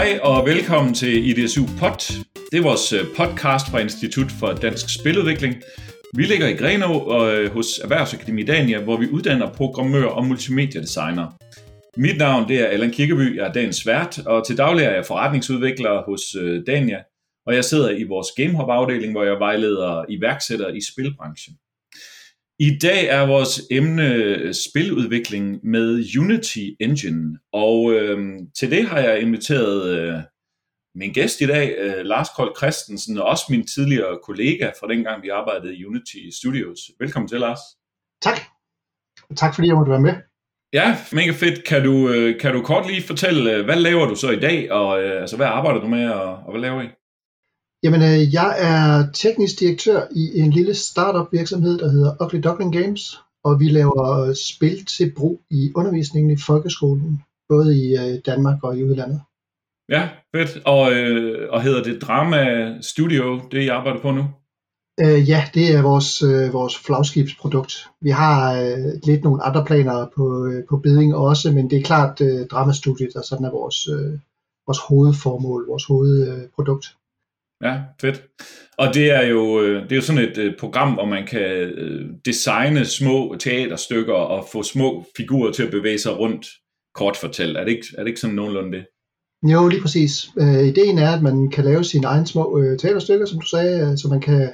Hej og velkommen til IDSU Pod. Det er vores øh, podcast fra Institut for Dansk Spiludvikling. Vi ligger i Grenå og øh, hos Erhvervsakademi Dania, hvor vi uddanner programmører og multimediedesignere. Mit navn det er Allan Kirkeby, jeg er dagens vært, og til daglig er jeg forretningsudvikler hos øh, Dania, og jeg sidder i vores GameHub-afdeling, hvor jeg vejleder iværksættere i spilbranchen. I dag er vores emne spiludvikling med Unity Engine, og øh, til det har jeg inviteret øh, min gæst i dag, øh, Lars Kold Christensen, og også min tidligere kollega fra dengang, vi arbejdede i Unity Studios. Velkommen til, Lars. Tak. Tak fordi jeg måtte være med. Ja, mega fedt. Kan du, øh, kan du kort lige fortælle, øh, hvad laver du så i dag, og øh, altså, hvad arbejder du med, og, og hvad laver I? Jamen, øh, jeg er teknisk direktør i en lille startup virksomhed, der hedder Ugly Duckling Games, og vi laver spil til brug i undervisningen i folkeskolen, både i øh, Danmark og i udlandet. Ja, fedt. Og, øh, og hedder det Drama Studio, det I arbejder på nu? Øh, ja, det er vores, øh, vores flagskibsprodukt. Vi har øh, lidt nogle andre planer på, øh, på beding også, men det er klart øh, Dramastudiet, der sådan er vores, øh, vores hovedformål, vores hovedprodukt. Øh, Ja, fedt. Og det er jo, øh, det er jo sådan et øh, program, hvor man kan øh, designe små teaterstykker og få små figurer til at bevæge sig rundt, kort fortalt. Er det ikke, er det ikke sådan nogenlunde det? Jo, lige præcis. Øh, ideen er, at man kan lave sine egne små øh, teaterstykker, som du sagde, så man kan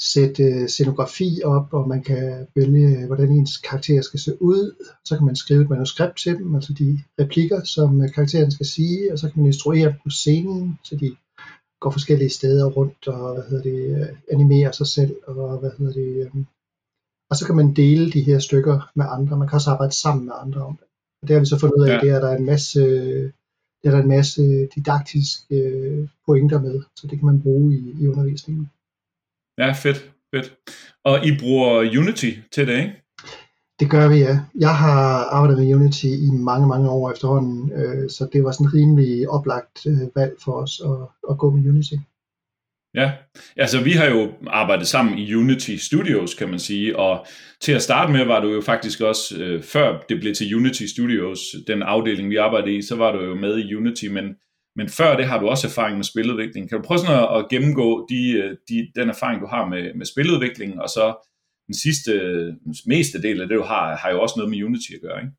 sætte øh, scenografi op, og man kan vælge, hvordan ens karakter skal se ud. Så kan man skrive et manuskript til dem, altså de replikker, som karakteren skal sige, og så kan man instruere dem på scenen, så de går forskellige steder rundt og hvad hedder det, øh, animerer sig selv og hvad hedder det, øh, og så kan man dele de her stykker med andre. Man kan også arbejde sammen med andre om det. Og det har vi så fundet ud af, ja. det er der en masse det er der en masse didaktiske øh, pointer med, så det kan man bruge i, i undervisningen. Ja, fedt, fedt. Og I bruger Unity til det, ikke? Det gør vi, ja. Jeg har arbejdet med Unity i mange, mange år efterhånden, øh, så det var sådan en rimelig oplagt øh, valg for os at, at gå med Unity. Ja, altså vi har jo arbejdet sammen i Unity Studios, kan man sige, og til at starte med var du jo faktisk også, øh, før det blev til Unity Studios, den afdeling vi arbejdede i, så var du jo med i Unity, men, men før det har du også erfaring med spiludvikling. Kan du prøve sådan at, at gennemgå de, øh, de, den erfaring, du har med, med spiludvikling, og så den sidste, den meste del af det, du har, har jo også noget med Unity at gøre, ikke?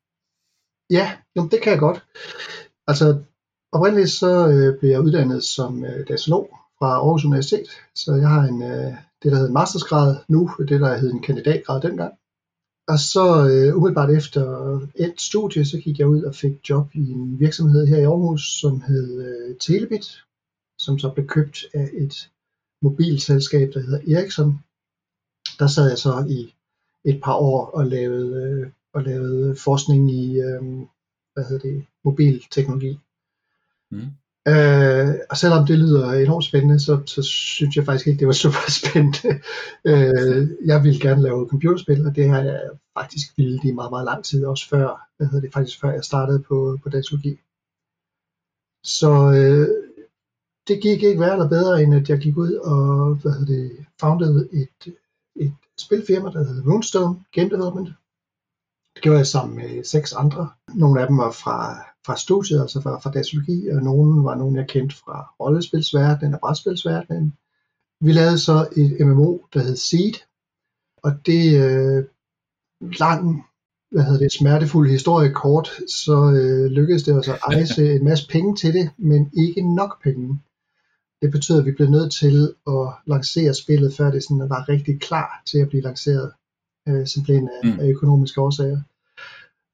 Ja, jamen det kan jeg godt. Altså, oprindeligt så øh, blev jeg uddannet som øh, datalog fra Aarhus Universitet, så jeg har en, øh, det, der hedder en mastersgrad nu, det der hed en kandidatgrad dengang. Og så øh, umiddelbart efter et studie, så gik jeg ud og fik job i en virksomhed her i Aarhus, som hed øh, Telebit, som så blev købt af et mobilselskab, der hedder Ericsson, der sad jeg så i et par år og lavede, øh, og lavede forskning i øh, hvad hedder det, mobilteknologi. Mm. Øh, og selvom det lyder enormt spændende, så, så synes jeg faktisk ikke, det var super spændende. øh, jeg ville gerne lave computerspil, og det har jeg faktisk ville i meget, meget lang tid, også før, hvad hedder det, faktisk før jeg startede på, på datalogi. Så øh, det gik ikke værre eller bedre, end at jeg gik ud og hvad hedder det, founded et et spilfirma, der hedder Moonstone Game Development. Det gjorde jeg sammen med seks andre. Nogle af dem var fra, fra studiet, altså fra, fra datalogi, og nogle var nogle, jeg kendte fra rollespilsverdenen og brætspilsverdenen. Vi lavede så et MMO, der hed Seed, og det øh, lang, hvad hedder det, smertefuld historie kort, så øh, lykkedes det os at ejse en masse penge til det, men ikke nok penge. Det betyder, at vi blev nødt til at lancere spillet, før det sådan var rigtig klar til at blive lanceret, øh, simpelthen af, mm. af økonomiske årsager.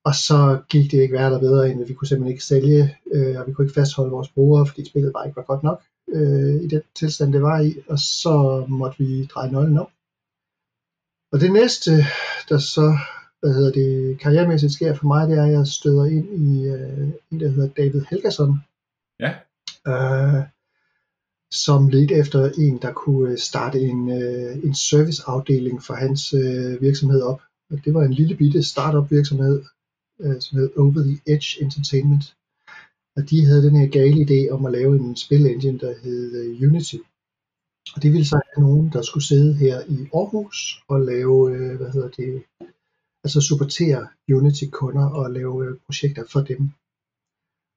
Og så gik det ikke værre bedre, end at vi kunne simpelthen ikke sælge, øh, og vi kunne ikke fastholde vores brugere, fordi spillet bare ikke var godt nok øh, i den tilstand, det var i. Og så måtte vi dreje nøglen om. Og det næste, der så hvad hedder det, karrieremæssigt sker for mig, det er, at jeg støder ind i øh, en, der hedder David Helgason. Ja. Øh, som ledte efter en, der kunne øh, starte en, øh, en serviceafdeling for hans øh, virksomhed op. Og det var en lille bitte startup virksomhed, som hed Over the Edge Entertainment. Og de havde den her gale idé om at lave en spilengine, der hed Unity. Og det ville så have nogen, der skulle sidde her i Aarhus og lave, hvad hedder det, altså supportere Unity-kunder og lave projekter for dem.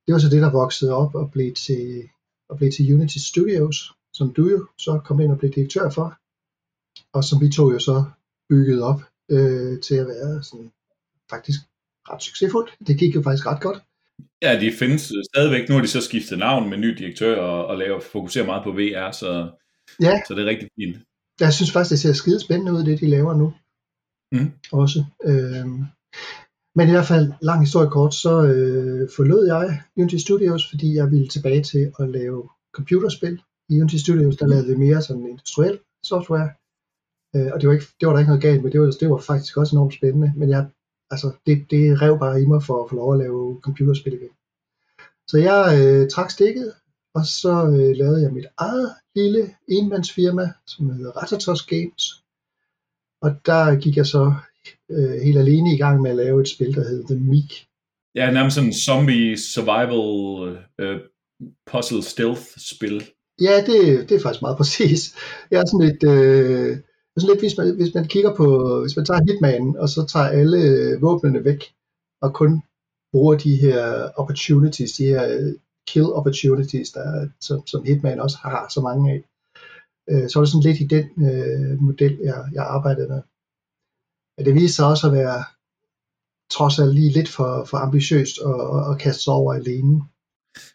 det var så det, der voksede op og blev til, og blev til Unity Studios, som du jo så kom ind og blev direktør for, og som vi to jo så byggede op øh, til at være sådan faktisk ret succesfuldt. Det gik jo faktisk ret godt. Ja, de findes stadigvæk. Nu har de så skiftet navn med ny direktør og, og laver, fokuserer meget på VR, så, ja. så det er rigtig fint. Jeg synes faktisk, det ser skide spændende ud, det de laver nu. Mm. Også. Øhm, men i hvert fald, lang historie kort, så øh, forlod jeg Unity Studios, fordi jeg ville tilbage til at lave computerspil. I Unity Studios, der lavede vi mere sådan industriel software. Øh, og det var, ikke, det var der ikke noget galt med, det var, det var faktisk også enormt spændende. Men jeg, altså, det, det rev bare i mig for at få lov at lave computerspil igen. Så jeg øh, trak stikket, og så øh, lavede jeg mit eget lille enmandsfirma, som hedder Ratatos Games. Og der gik jeg så øh, helt alene i gang med at lave et spil, der hed The Meek. Ja, nærmest sådan en zombie survival øh, puzzle stealth spil. Ja, det, det er faktisk meget præcis. Jeg er sådan lidt, øh, sådan lidt hvis, man, hvis man kigger på, hvis man tager Hitman, og så tager alle våbnene væk, og kun bruger de her opportunities, de her øh, kill opportunities, der, som, som Hitman også har så mange af. Øh, så er det sådan lidt i den øh, model, jeg, jeg arbejdede med. Men det viste sig også at være trods alt lige lidt for, for ambitiøst at, at, at kaste sig over alene.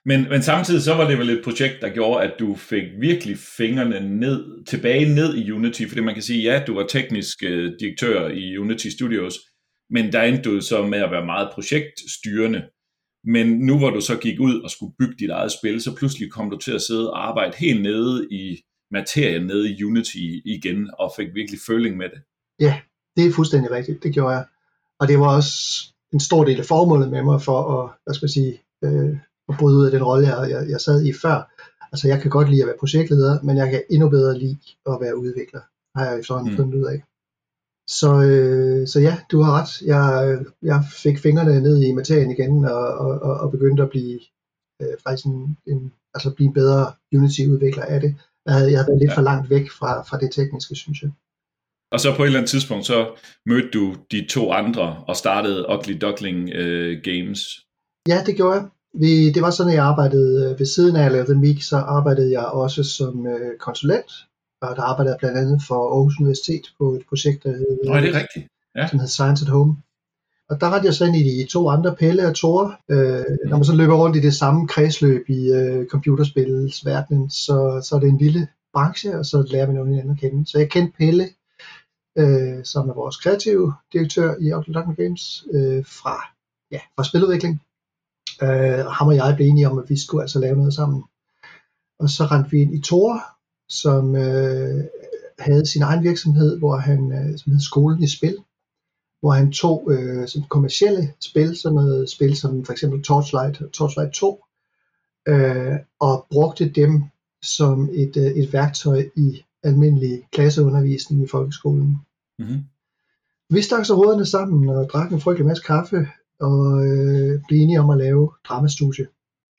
Men, men samtidig så var det vel et projekt, der gjorde, at du fik virkelig fingrene ned, tilbage ned i Unity, fordi man kan sige, ja, du var teknisk uh, direktør i Unity Studios, men der endte du så med at være meget projektstyrende. Men nu hvor du så gik ud og skulle bygge dit eget spil, så pludselig kom du til at sidde og arbejde helt nede i materien, nede i Unity igen, og fik virkelig føling med det. Ja, det er fuldstændig rigtigt, det gjorde jeg. Og det var også en stor del af formålet med mig for at, hvad skal man sige, øh, at bryde ud af den rolle, jeg, jeg, jeg sad i før. Altså jeg kan godt lide at være projektleder, men jeg kan endnu bedre lide at være udvikler, har jeg efterhånden mm. fundet ud af. Så, øh, så ja, du har ret. Jeg, jeg fik fingrene ned i materien igen og, og, og, og begyndte at blive øh, faktisk en, en, altså blive en bedre Unity-udvikler af det. Jeg havde, jeg havde været lidt ja. for langt væk fra, fra det tekniske, synes jeg. Og så på et eller andet tidspunkt, så mødte du de to andre og startede Ugly Duckling øh, Games. Ja, det gjorde jeg. Vi, det var sådan, at jeg arbejdede øh, ved siden af at lave The Meek, så arbejdede jeg også som øh, konsulent. Og der arbejdede jeg blandt andet for Aarhus Universitet på et projekt, der hed, Nå, det er rigtigt. Ja. som hed Science at Home. Og der rendte jeg så ind i de to andre, Pelle og Tore. Øh, mm. Når man så løber rundt i det samme kredsløb i øh, computerspillets verden, så, så er det en lille branche, og så lærer man jo hinanden at kende. Så jeg kendte Pelle øh, som er vores kreative direktør i Outlook Games, øh, fra, ja, fra spiludvikling. Øh, ham og jeg blev enige om, at vi skulle altså lave noget sammen. Og så rendte vi ind i Thor, som øh, havde sin egen virksomhed, hvor han, øh, som hed Skolen i Spil, hvor han tog øh, sådan kommercielle spil, sådan noget spil som for eksempel Torchlight og Torchlight 2, øh, og brugte dem som et, øh, et værktøj i almindelig klasseundervisning i folkeskolen. Mm-hmm. Vi stak så hovederne sammen og drak en frygtelig masse kaffe og øh, blev enige om at lave dramastudie.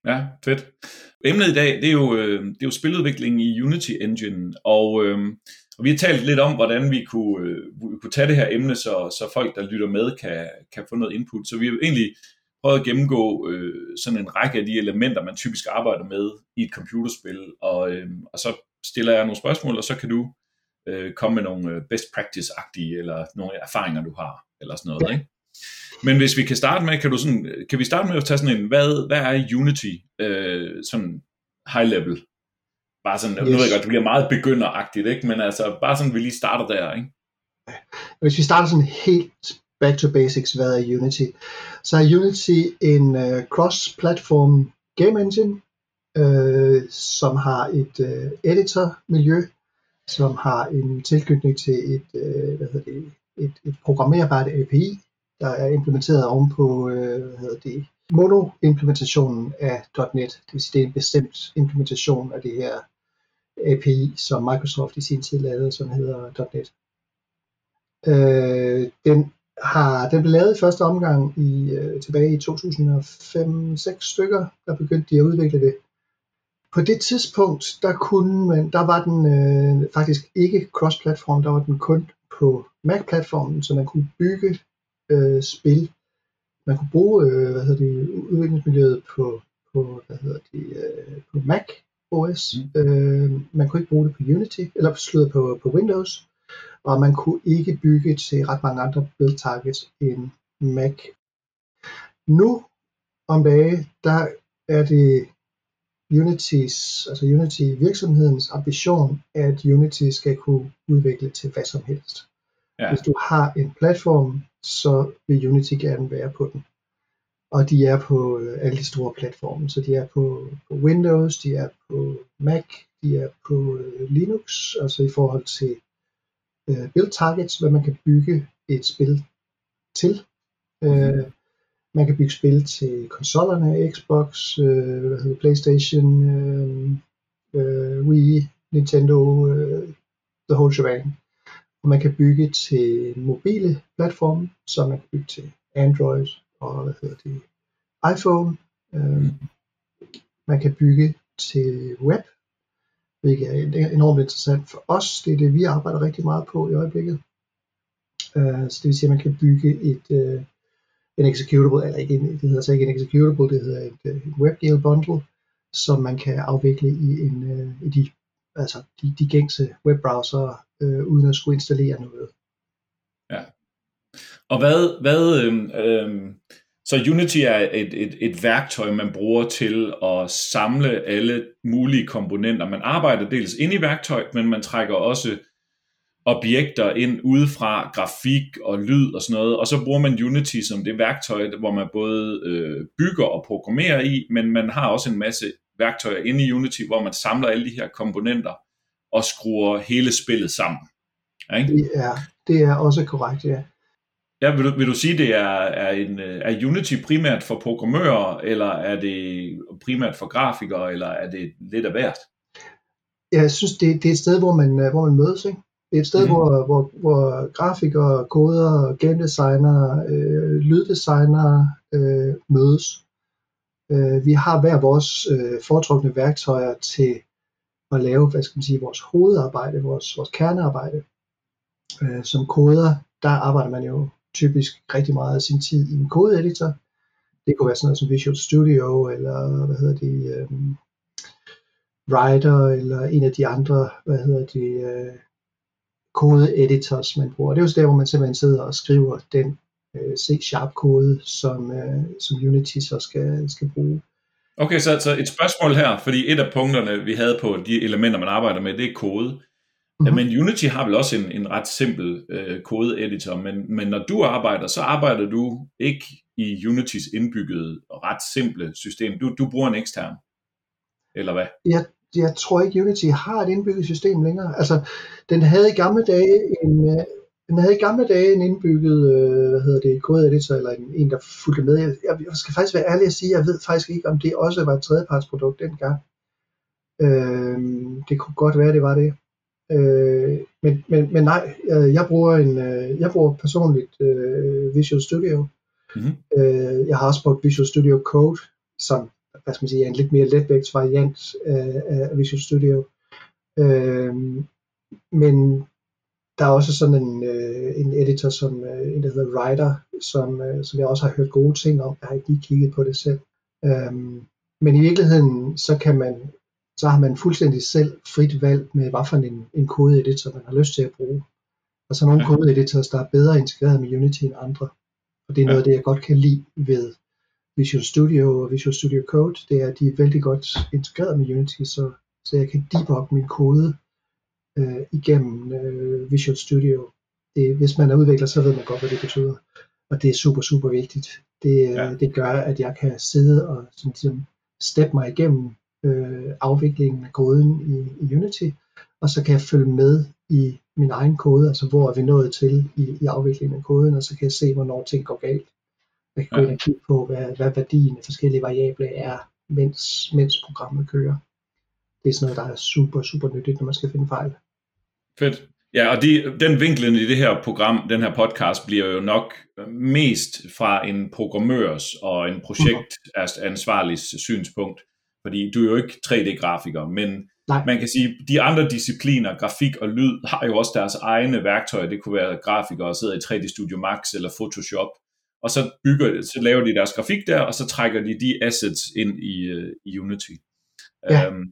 Ja, fedt. Emnet i dag, det er jo, øh, det er jo spiludvikling i Unity Engine, og, øh, og vi har talt lidt om, hvordan vi kunne, øh, vi kunne tage det her emne, så, så folk, der lytter med, kan, kan få noget input. Så vi har egentlig prøvet at gennemgå øh, sådan en række af de elementer, man typisk arbejder med i et computerspil, og, øh, og så stiller jeg nogle spørgsmål, og så kan du øh, komme med nogle øh, best practice-agtige, eller nogle erfaringer, du har, eller sådan noget, ikke? Men hvis vi kan starte med, kan, du sådan, kan vi starte med at tage sådan en, hvad, hvad er Unity, øh, sådan high level? Bare sådan, yes. nu ved jeg godt, det bliver meget begynderagtigt, ikke? men altså bare sådan, vi lige starter der, ikke? Hvis vi starter sådan helt back to basics, hvad er Unity? Så er Unity en uh, cross-platform game engine, øh, som har et øh, editor-miljø, som har en tilknytning til et, øh, hvad hedder det, et, et programmerbart API, der er implementeret ovenpå øh, hvad hedder det, mono-implementationen af .NET. Det vil sige, det er en bestemt implementation af det her API, som Microsoft i sin tid lavede, som hedder .NET. Øh, den har den blev lavet i første omgang i øh, tilbage i 2005-6 stykker, der begyndte de at udvikle det. På det tidspunkt, der kunne man, der var den øh, faktisk ikke cross-platform, der var den kun på Mac-platformen, så man kunne bygge øh, spil. Man kunne bruge øh, hvad hedder det, udviklingsmiljøet på, på, hvad hedder det, øh, på Mac OS. Mm. Øh, man kunne ikke bruge det på Unity, eller slået på, på Windows. Og man kunne ikke bygge til ret mange andre build targets end Mac. Nu om dage, der er det Unitys, altså Unity virksomhedens ambition, at Unity skal kunne udvikle til hvad som helst. Ja. Hvis du har en platform, så vil Unity gerne være på den. Og de er på øh, alle de store platforme, så de er på, på Windows, de er på Mac, de er på øh, Linux, altså i forhold til øh, build targets, hvad man kan bygge et spil til. Øh, man kan bygge spil til konsollerne, Xbox, øh, hvad hedder, PlayStation, øh, øh, Wii, Nintendo, øh, the whole shebang. Og man kan bygge til mobile platforme, så man kan bygge til Android og hvad hedder det, iPhone. Øh, man kan bygge til web, hvilket er enormt interessant for os. Det er det, vi arbejder rigtig meget på i øjeblikket. Øh, så det vil sige, at man kan bygge et, øh, en executable, eller ikke en, det hedder så ikke en executable, det hedder et, øh, et WebGL bundle, som man kan afvikle i, en, øh, i de, altså de, de gængse webbrowser, øh, uden at skulle installere noget. Ja. Og hvad, hvad øh, øh, så Unity er et, et, et værktøj, man bruger til at samle alle mulige komponenter. Man arbejder dels ind i værktøjet, men man trækker også objekter ind udefra, grafik og lyd og sådan noget, og så bruger man Unity som det værktøj, hvor man både øh, bygger og programmerer i, men man har også en masse værktøjer inde i Unity, hvor man samler alle de her komponenter og skruer hele spillet sammen. Ikke? Det, er, det er også korrekt, ja. Ja, vil du, vil du sige, det er, er, en, er Unity primært for programmører, eller er det primært for grafikere, eller er det lidt af hvert? Jeg synes, det, det er et sted, hvor man, hvor man mødes. Ikke? Et sted, mm. hvor, hvor, hvor grafikere, koder, game designer, øh, lyddesigner øh, mødes. Øh, vi har hver vores øh, foretrukne værktøjer til at lave, hvad skal man sige, vores hovedarbejde, vores, vores kernearbejde. Øh, som koder, der arbejder man jo typisk rigtig meget af sin tid i en kodeeditor. Det kunne være sådan noget som Visual Studio, eller hvad hedder det, um, Writer, eller en af de andre, hvad hedder det, uh, kode-editors, man bruger. Det er jo der, hvor man simpelthen sidder og skriver den uh, C-sharp-kode, som, uh, som Unity så skal, skal bruge. Okay, så, så et spørgsmål her, fordi et af punkterne, vi havde på de elementer, man arbejder med, det er kode. Mm-hmm. Men Unity har vel også en, en ret simpel øh, kode-editor, men, men når du arbejder, så arbejder du ikke i Unitys indbyggede og ret simple system. Du, du bruger en ekstern, eller hvad? Jeg, jeg tror ikke, Unity har et indbygget system længere. Altså, den havde i gamle dage en, øh, den havde i gamle dage en indbygget, øh, hvad hedder det, kode-editor, eller en, en, der fulgte med. Jeg, jeg skal faktisk være ærlig at sige, jeg ved faktisk ikke, om det også var et tredjepartsprodukt dengang. Øh, det kunne godt være, det var det. Øh, men, men, men nej, øh, jeg bruger en, jeg bruger personligt øh, Visual Studio. Mm-hmm. Øh, jeg har også brugt Visual Studio Code, som hvad skal man sige, er en lidt mere letvægt variant af, af Visual Studio. Øh, men der er også sådan en, øh, en editor, som øh, en, der hedder Writer, som, øh, som jeg også har hørt gode ting om. Jeg har ikke lige kigget på det selv. Øh, men i virkeligheden, så kan man så har man fuldstændig selv frit valg med, hvad for en, en kodeeditor man har lyst til at bruge. Og så nogle ja. kodeeditors, der er bedre integreret med Unity end andre. Og det er noget af det, jeg godt kan lide ved Visual Studio og Visual Studio Code, det er, at de er vældig godt integreret med Unity, så, så jeg kan debugge min kode øh, igennem øh, Visual Studio. Det, hvis man er udvikler, så ved man godt, hvad det betyder. Og det er super, super vigtigt. Det, ja. det gør, at jeg kan sidde og sådan, sådan, steppe mig igennem øh, afviklingen af koden i, i Unity, og så kan jeg følge med i min egen kode, altså hvor er vi nået til i, i afviklingen af koden, og så kan jeg se, hvornår ting går galt. Jeg kan gå ind og kigge på, hvad, hvad værdien af forskellige variable er, mens, mens programmet kører. Det er sådan noget, der er super, super nyttigt, når man skal finde fejl. Fedt. Ja, og de, den vinklen i det her program, den her podcast, bliver jo nok mest fra en programmørs og en projektansvarligs synspunkt. Fordi du er jo ikke 3D-grafiker, men Nej. man kan sige, de andre discipliner, grafik og lyd, har jo også deres egne værktøjer. Det kunne være grafikere, der sidder i 3D Studio Max eller Photoshop, og så bygger så laver de deres grafik der, og så trækker de de assets ind i, øh, i Unity. Ja. Øhm,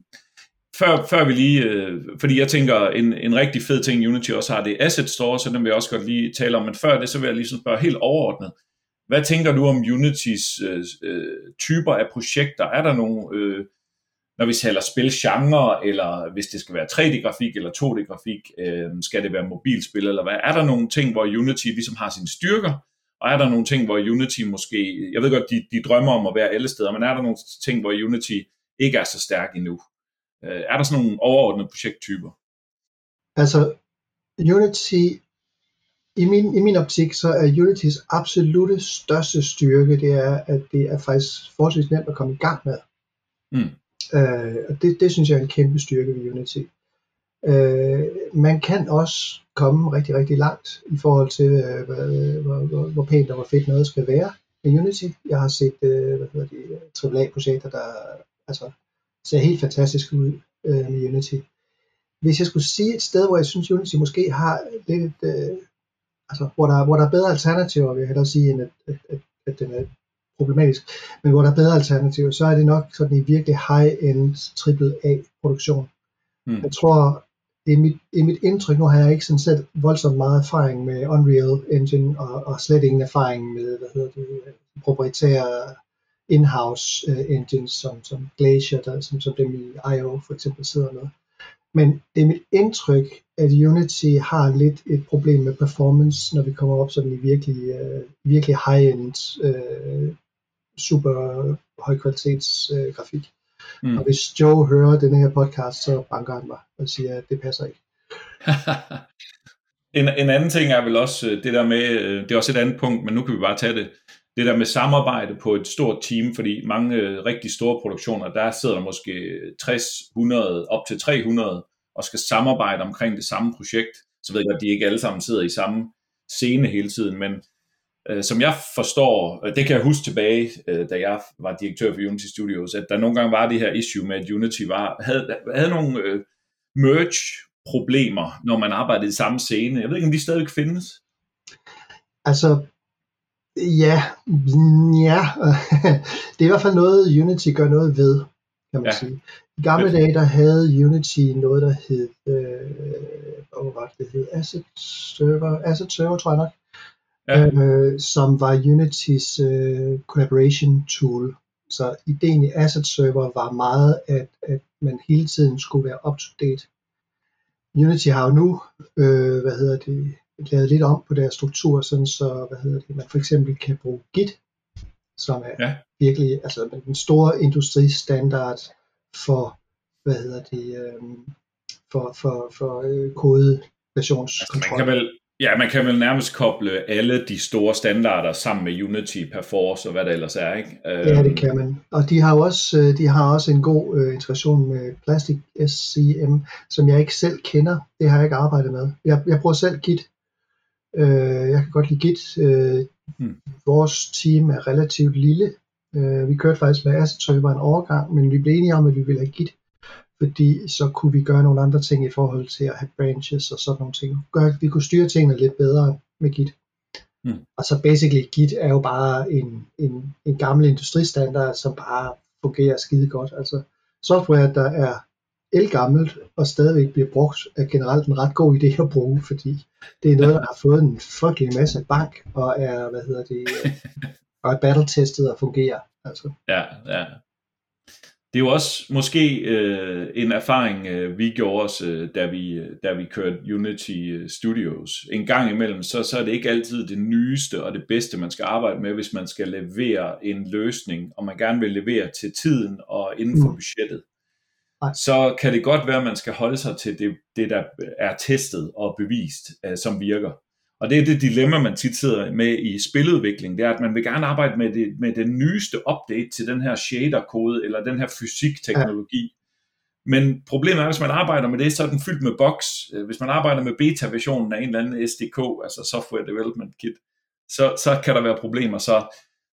før, før vi lige, øh, fordi jeg tænker, en, en rigtig fed ting Unity også har, det er Asset Store, så den vil jeg også godt lige tale om, men før det, så vil jeg lige spørge helt overordnet. Hvad tænker du om Unitys øh, øh, typer af projekter? Er der nogle, øh, når vi taler spilgenre, eller hvis det skal være 3D-grafik eller 2D-grafik, øh, skal det være mobilspil, eller hvad? Er der nogle ting, hvor Unity ligesom har sine styrker, og er der nogle ting, hvor Unity måske, jeg ved godt, de, de drømmer om at være alle steder, men er der nogle ting, hvor Unity ikke er så stærk endnu? Øh, er der sådan nogle overordnede projekttyper? Altså, Unity, i min, i min optik, så er Unitys absolute største styrke, det er, at det er faktisk forholdsvis nemt at komme i gang med. Mm. Øh, og det, det synes jeg er en kæmpe styrke ved Unity. Øh, man kan også komme rigtig, rigtig langt i forhold til, øh, hvor, hvor, hvor, hvor pænt og hvor fedt noget skal være i Unity. Jeg har set øh, hvad hedder det, AAA-projekter, der altså, ser helt fantastisk ud øh, med Unity. Hvis jeg skulle sige et sted, hvor jeg synes, Unity måske har lidt, øh, altså, hvor der, hvor der er bedre alternativer, vil jeg hellere sige, end at, at, at, at den er problematisk, men hvor der er bedre alternativer, så er det nok sådan en virkelig high-end AAA-produktion. Mm. Jeg tror, det er, mit, det er mit indtryk, nu har jeg ikke sådan set voldsomt meget erfaring med Unreal Engine, og, og slet ingen erfaring med, hvad hedder det, proprietære in-house uh, engines, som, som Glacier, der, som, som dem i I.O. for eksempel sidder med. Men det er mit indtryk, at Unity har lidt et problem med performance, når vi kommer op sådan i virkelig, uh, virkelig high-end, uh, super højkvalitets uh, grafik. Mm. Og hvis Joe hører den her podcast, så banker han mig og siger, at det passer ikke. en, en anden ting er vel også det der med, det er også et andet punkt, men nu kan vi bare tage det, det der med samarbejde på et stort team, fordi mange øh, rigtig store produktioner, der sidder der måske 60, 100, op til 300 og skal samarbejde omkring det samme projekt. Så ved jeg at de ikke alle sammen sidder i samme scene hele tiden, men øh, som jeg forstår, øh, det kan jeg huske tilbage, øh, da jeg var direktør for Unity Studios, at der nogle gange var det her issue med, at Unity var, havde, havde nogle øh, merge-problemer, når man arbejdede i samme scene. Jeg ved ikke, om de stadig findes. Altså, Ja, ja. det er i hvert fald noget, Unity gør noget ved, kan man ja. sige. I gamle dage, der havde Unity noget, der hed, øh, hvad var det, det hed? Asset Server, Asset Server, tror jeg nok. Ja. Øh, som var Unitys øh, collaboration tool. Så ideen i Asset Server var meget, at, at man hele tiden skulle være up to date. Unity har jo nu, øh, hvad hedder det, lavet lidt om på deres struktur, sådan så hvad hedder det, man for eksempel kan bruge Git, som er ja. virkelig altså den store industristandard for hvad hedder det, øh, for, for, for øh, kode versionskontrol. Altså, man kan vel, ja, man kan vel nærmest koble alle de store standarder sammen med Unity, Perforce og hvad det ellers er, ikke? Ja, det øhm. kan man. Og de har også, øh, de har også en god uh, integration med Plastic SCM, som jeg ikke selv kender. Det har jeg ikke arbejdet med. Jeg, jeg bruger selv Git Øh, jeg kan godt lide Git. Øh, hmm. Vores team er relativt lille. Øh, vi kørte faktisk med Asset Server en overgang, men vi blev enige om, at vi ville have Git, fordi så kunne vi gøre nogle andre ting i forhold til at have branches og sådan nogle ting. Gør, vi kunne styre tingene lidt bedre med Git. Hmm. Og så basically Git er jo bare en, en, en gammel industristandard, som bare fungerer skide godt. Altså software, der er elgammelt og stadigvæk bliver brugt, er generelt en ret god idé at bruge, fordi det er noget, der har fået en frygtelig masse bank, og er, hvad hedder det, og er battle-testet og fungerer. Altså. Ja, ja. Det er jo også måske øh, en erfaring, øh, vi gjorde os, øh, da, vi, da vi kørte Unity øh, Studios. En gang imellem, så, så er det ikke altid det nyeste og det bedste, man skal arbejde med, hvis man skal levere en løsning, og man gerne vil levere til tiden og inden for mm. budgettet så kan det godt være, at man skal holde sig til det, det der er testet og bevist, uh, som virker. Og det er det dilemma, man tit sidder med i spiludvikling, det er, at man vil gerne arbejde med, det, med den nyeste update til den her shader-kode, eller den her fysikteknologi. Ja. Men problemet er, at hvis man arbejder med det, så er den fyldt med bugs. Øh, hvis man arbejder med beta-versionen af en eller anden SDK, altså Software Development Kit, så, så kan der være problemer. Så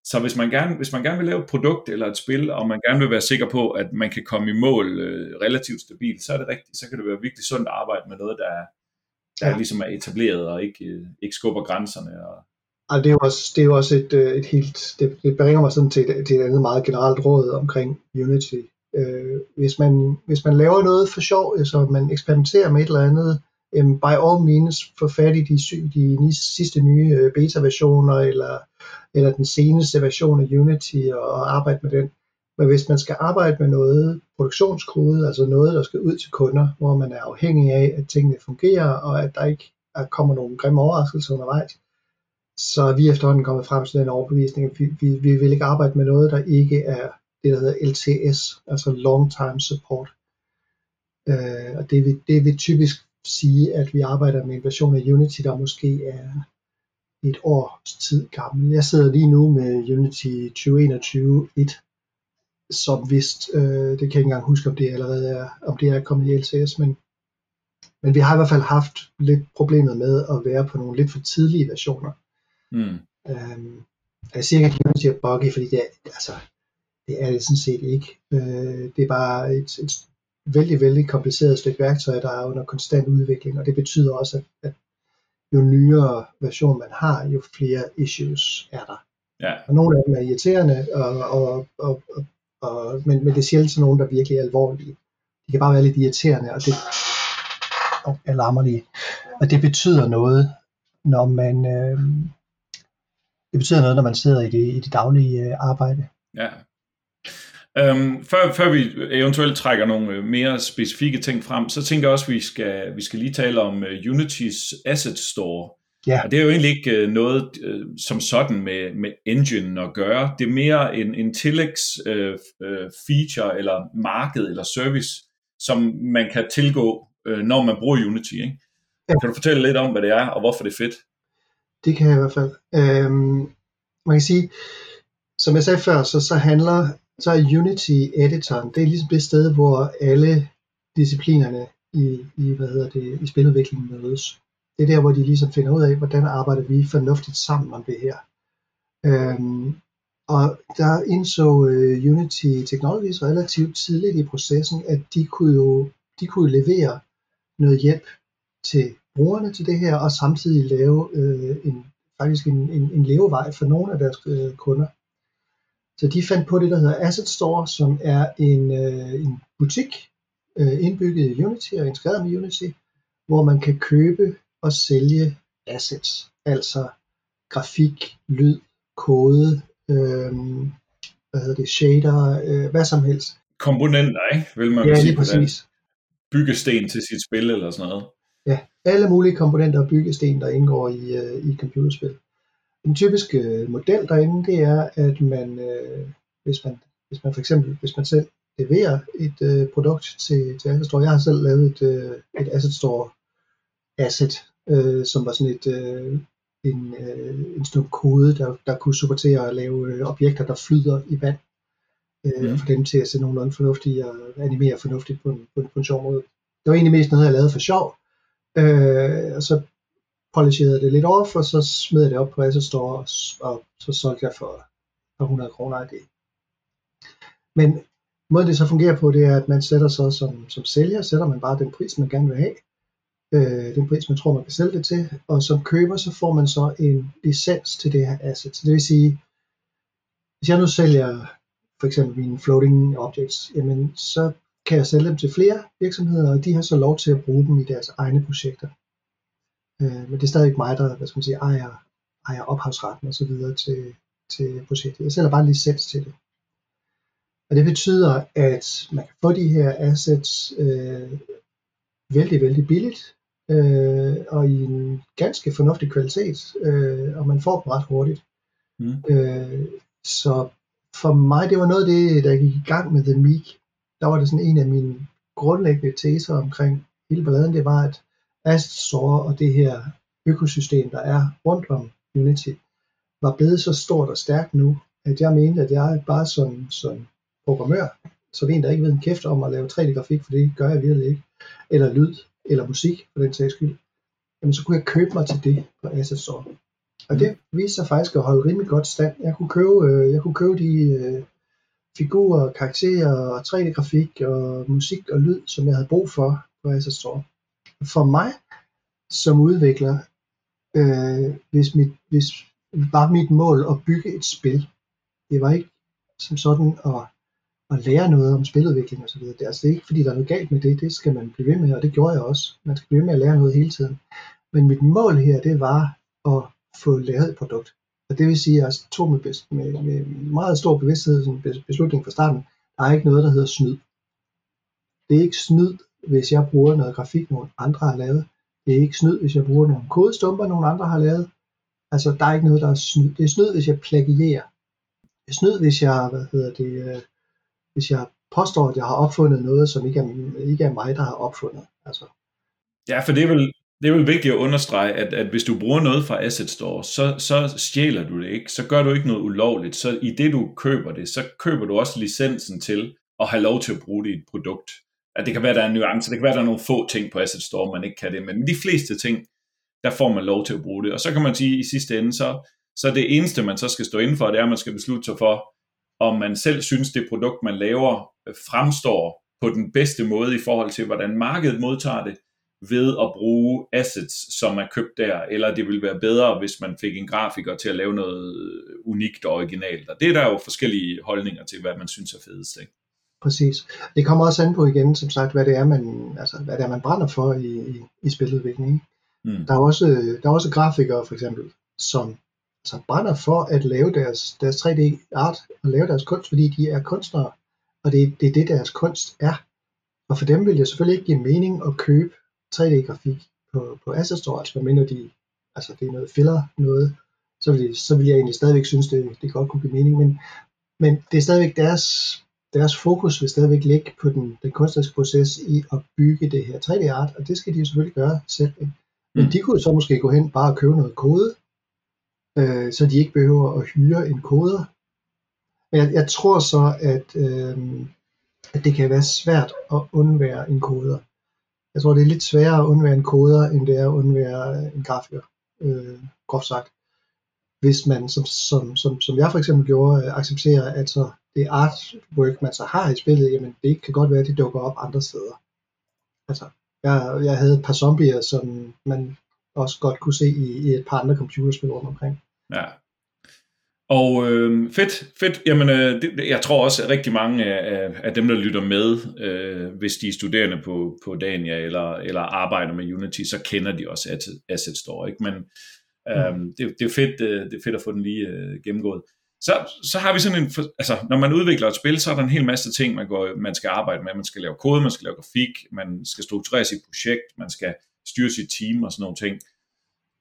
så hvis man, gerne, hvis man gerne vil lave et produkt eller et spil, og man gerne vil være sikker på, at man kan komme i mål øh, relativt stabilt, så er det rigtigt. Så kan det være virkelig sundt at arbejde med noget, der, der ja. ligesom er etableret og ikke, øh, ikke skubber grænserne. Og... Altså, det er jo også, det er jo også et, øh, et helt, det, det bringer mig sådan til, et, til et andet meget generelt råd omkring Unity. Øh, hvis, man, hvis man laver noget for sjov, altså man eksperimenterer med et eller andet, um, by all means få fat i de, de sidste nye øh, beta-versioner, eller, eller den seneste version af Unity, og, og arbejde med den. Men hvis man skal arbejde med noget produktionskode, altså noget, der skal ud til kunder, hvor man er afhængig af, at tingene fungerer, og at der ikke er, kommer nogle grimme overraskelser undervejs, så er vi efterhånden kommet frem til den overbevisning, at vi, vi, vi vil ikke arbejde med noget, der ikke er det, der hedder LTS, altså Long Time Support. Øh, og det vil, det vil typisk sige, at vi arbejder med en version af Unity, der måske er et års tid gammel. Jeg sidder lige nu med Unity 2021.1, som vist, øh, det kan jeg ikke engang huske, om det allerede er, om det er kommet i LTS, men, men vi har i hvert fald haft lidt problemet med at være på nogle lidt for tidlige versioner. Mm. Øhm, jeg siger ikke, at Unity er buggy, fordi det er, altså, det er det sådan set ikke. Øh, det er bare et, et vældig, vældig kompliceret stykke værktøj, der er under konstant udvikling, og det betyder også, at, at jo nyere version man har, jo flere issues er der. Ja. Og nogle af dem er irriterende, og, og, og, og, og, men, men det er sjældent sådan nogle, der virkelig er alvorlige. De kan bare være lidt irriterende, og det oh, alarmer lige. Og det betyder noget, når man øh, det betyder noget, når man sidder i det, i det daglige øh, arbejde. Ja, Øhm, før, før vi eventuelt trækker nogle øh, mere specifikke ting frem, så tænker jeg også, at vi skal, vi skal lige tale om uh, Unity's Asset Store. Ja. Og det er jo egentlig ikke uh, noget uh, som sådan med, med engine at gøre. Det er mere en, en tillægs uh, uh, feature eller marked eller service, som man kan tilgå, uh, når man bruger Unity. Ikke? Ja. Kan du fortælle lidt om, hvad det er, og hvorfor det er fedt? Det kan jeg i hvert fald. Øhm, man kan sige, som jeg sagde før, så, så handler så er Unity editoren, det er ligesom det sted, hvor alle disciplinerne i, i, hvad hedder det, i spiludviklingen mødes. Det er der, hvor de ligesom finder ud af, hvordan arbejder vi fornuftigt sammen om det her. Øhm, og der indså øh, Unity Technologies relativt tidligt i processen, at de kunne jo de kunne levere noget hjælp til brugerne til det her, og samtidig lave øh, en, faktisk en, en, en levevej for nogle af deres øh, kunder. Så de fandt på det, der hedder Asset Store, som er en, øh, en butik øh, indbygget i Unity og integreret med Unity, hvor man kan købe og sælge assets, altså grafik, lyd, kode, øh, hvad hedder det, shader, øh, hvad som helst. Komponenter, ikke? Vil man ja, lige præcis. Byggesten til sit spil eller sådan noget. Ja, alle mulige komponenter og byggesten, der indgår i, øh, i computerspil. Den typiske øh, model derinde, det er, at man, øh, hvis man, hvis man for eksempel, hvis man selv leverer et øh, produkt til, til Asset Store. Jeg har selv lavet et, øh, et Asset Store asset, øh, som var sådan et, øh, en, øh, en stum kode, der, der kunne supportere at lave øh, objekter, der flyder i vand. Øh, mm. For dem til at se nogenlunde fornuftigt og animere fornuftigt på en, på en, på en sjov måde. Det var egentlig mest noget, jeg lavede for sjov. Øh, og så polisherede det lidt off, og så smed jeg det op på Asset Store, og, og så solgte jeg for, for 100 kroner af det. Men måden det så fungerer på, det er, at man sætter så som, som sælger, sætter man bare den pris, man gerne vil have, øh, den pris, man tror, man kan sælge det til, og som køber, så får man så en licens til det her asset. Så det vil sige, hvis jeg nu sælger for eksempel mine floating objects, jamen så kan jeg sælge dem til flere virksomheder, og de har så lov til at bruge dem i deres egne projekter. Øh, men det er stadig mig, der hvad skal man sige, ejer, ejer ophavsretten og så videre til, til projektet. Jeg sælger bare licens til det. Og det betyder, at man kan få de her assets øh, vældig, vældig billigt, øh, og i en ganske fornuftig kvalitet, øh, og man får dem ret hurtigt. Mm. Øh, så for mig, det var noget af det, der gik i gang med The Meek. Der var det sådan en af mine grundlæggende teser omkring hele balladen, det var, at Asset Store og det her økosystem, der er rundt om Unity, var blevet så stort og stærkt nu, at jeg mente, at jeg bare som, som programmør, som en, der ikke ved en kæft om at lave 3D-grafik, for det gør jeg virkelig ikke, eller lyd, eller musik for den sags skyld, jamen så kunne jeg købe mig til det på Asset Store. Og det viste sig faktisk at holde rimelig godt stand. Jeg kunne købe, øh, jeg kunne købe de øh, figurer, karakterer, 3D-grafik og musik og lyd, som jeg havde brug for på Asset Store for mig som udvikler, øh, hvis, mit, hvis, var mit mål at bygge et spil. Det var ikke som sådan at, at lære noget om spiludvikling og Det, altså, det er altså ikke fordi, der er noget galt med det. Det skal man blive ved med, og det gjorde jeg også. Man skal blive ved med at lære noget hele tiden. Men mit mål her, det var at få lavet et produkt. Og det vil sige, at jeg tog med, med, med meget stor bevidsthed en beslutning fra starten. Der er ikke noget, der hedder snyd. Det er ikke snyd, hvis jeg bruger noget grafik, nogen andre har lavet. Det er ikke snyd, hvis jeg bruger nogle kodestumper, nogen andre har lavet. Altså, der er ikke noget, der er snyd. Det er snyd, hvis jeg plagierer. Det er snyd, hvis jeg, hvad hedder det, øh, hvis jeg påstår, at jeg har opfundet noget, som ikke er, ikke er mig, der har opfundet. Altså. Ja, for det er vel, det er vel vigtigt at understrege, at, at hvis du bruger noget fra Asset Store, så, så stjæler du det ikke. Så gør du ikke noget ulovligt. Så i det, du køber det, så køber du også licensen til at have lov til at bruge det i et produkt. At det kan være, der er en nuance. Det kan være, der er nogle få ting på Asset Store, man ikke kan det. Men de fleste ting, der får man lov til at bruge det. Og så kan man sige, at i sidste ende, så, så det eneste, man så skal stå inden for, det er, at man skal beslutte sig for, om man selv synes, det produkt, man laver, fremstår på den bedste måde i forhold til, hvordan markedet modtager det, ved at bruge assets, som er købt der, eller det ville være bedre, hvis man fik en grafiker til at lave noget unikt og originalt. Og det er der jo forskellige holdninger til, hvad man synes er fedest. Ikke? Præcis. Det kommer også an på igen, som sagt, hvad det er, man, altså, hvad det er, man brænder for i, i, i spiludvikling. Mm. Der, er også, der er også grafikere, for eksempel, som altså, brænder for at lave deres, deres 3D-art og lave deres kunst, fordi de er kunstnere, og det, det er det, deres kunst er. Og for dem vil det selvfølgelig ikke give mening at købe 3D-grafik på, på Asset Store, altså medmindre de, altså det er noget filler noget, så vil, så vil jeg egentlig stadigvæk synes, det, det godt kunne give mening, men, men det er stadigvæk deres, deres fokus vil stadigvæk ligge på den, den kunstneriske proces i at bygge det her 3D-art, og det skal de jo selvfølgelig gøre selv. Ikke? Men mm. de kunne så måske gå hen bare og købe noget kode, øh, så de ikke behøver at hyre en koder. Men jeg, jeg tror så, at, øh, at det kan være svært at undvære en koder. Jeg tror, det er lidt sværere at undvære en koder, end det er at undvære en grafiker, øh, groft sagt. Hvis man, som, som, som, som jeg for eksempel gjorde, øh, accepterer, at så det artwork, man så har i spillet, jamen det kan godt være, at det dukker op andre steder. Altså, jeg, jeg havde et par zombier, som man også godt kunne se i, i et par andre computerspil rundt omkring. Ja, og øh, fedt, fedt. Jamen, øh, det, jeg tror også, at rigtig mange af, af dem, der lytter med, øh, hvis de er studerende på, på Dania eller, eller arbejder med Unity, så kender de også Asset Store. Ikke? Men øh, mm. det, det, er fedt, øh, det er fedt at få den lige øh, gennemgået. Så, så har vi sådan en, altså når man udvikler et spil, så er der en hel masse ting, man, går, man skal arbejde med. Man skal lave kode, man skal lave grafik, man skal strukturere sit projekt, man skal styre sit team og sådan nogle ting.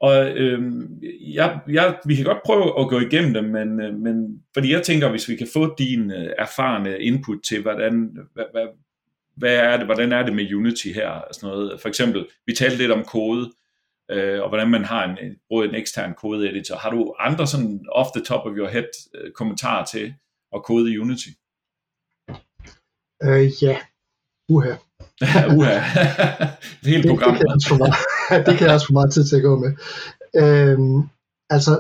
Og øh, jeg, jeg, vi kan godt prøve at gå igennem dem, men, øh, men fordi jeg tænker, hvis vi kan få din øh, erfarne input til, hvordan, hvad, hvad, hvad er det, hvordan er det med Unity her, og sådan noget. For eksempel, vi talte lidt om kode, øh, og hvordan man har en, bruger en ekstern kode-editor. Har du andre sådan off the top of your head øh, kommentarer til at kode i Unity? Øh, ja, uha. uha. Helt program. Det, det, kan det kan jeg også få meget tid til at gå med. Øhm, altså,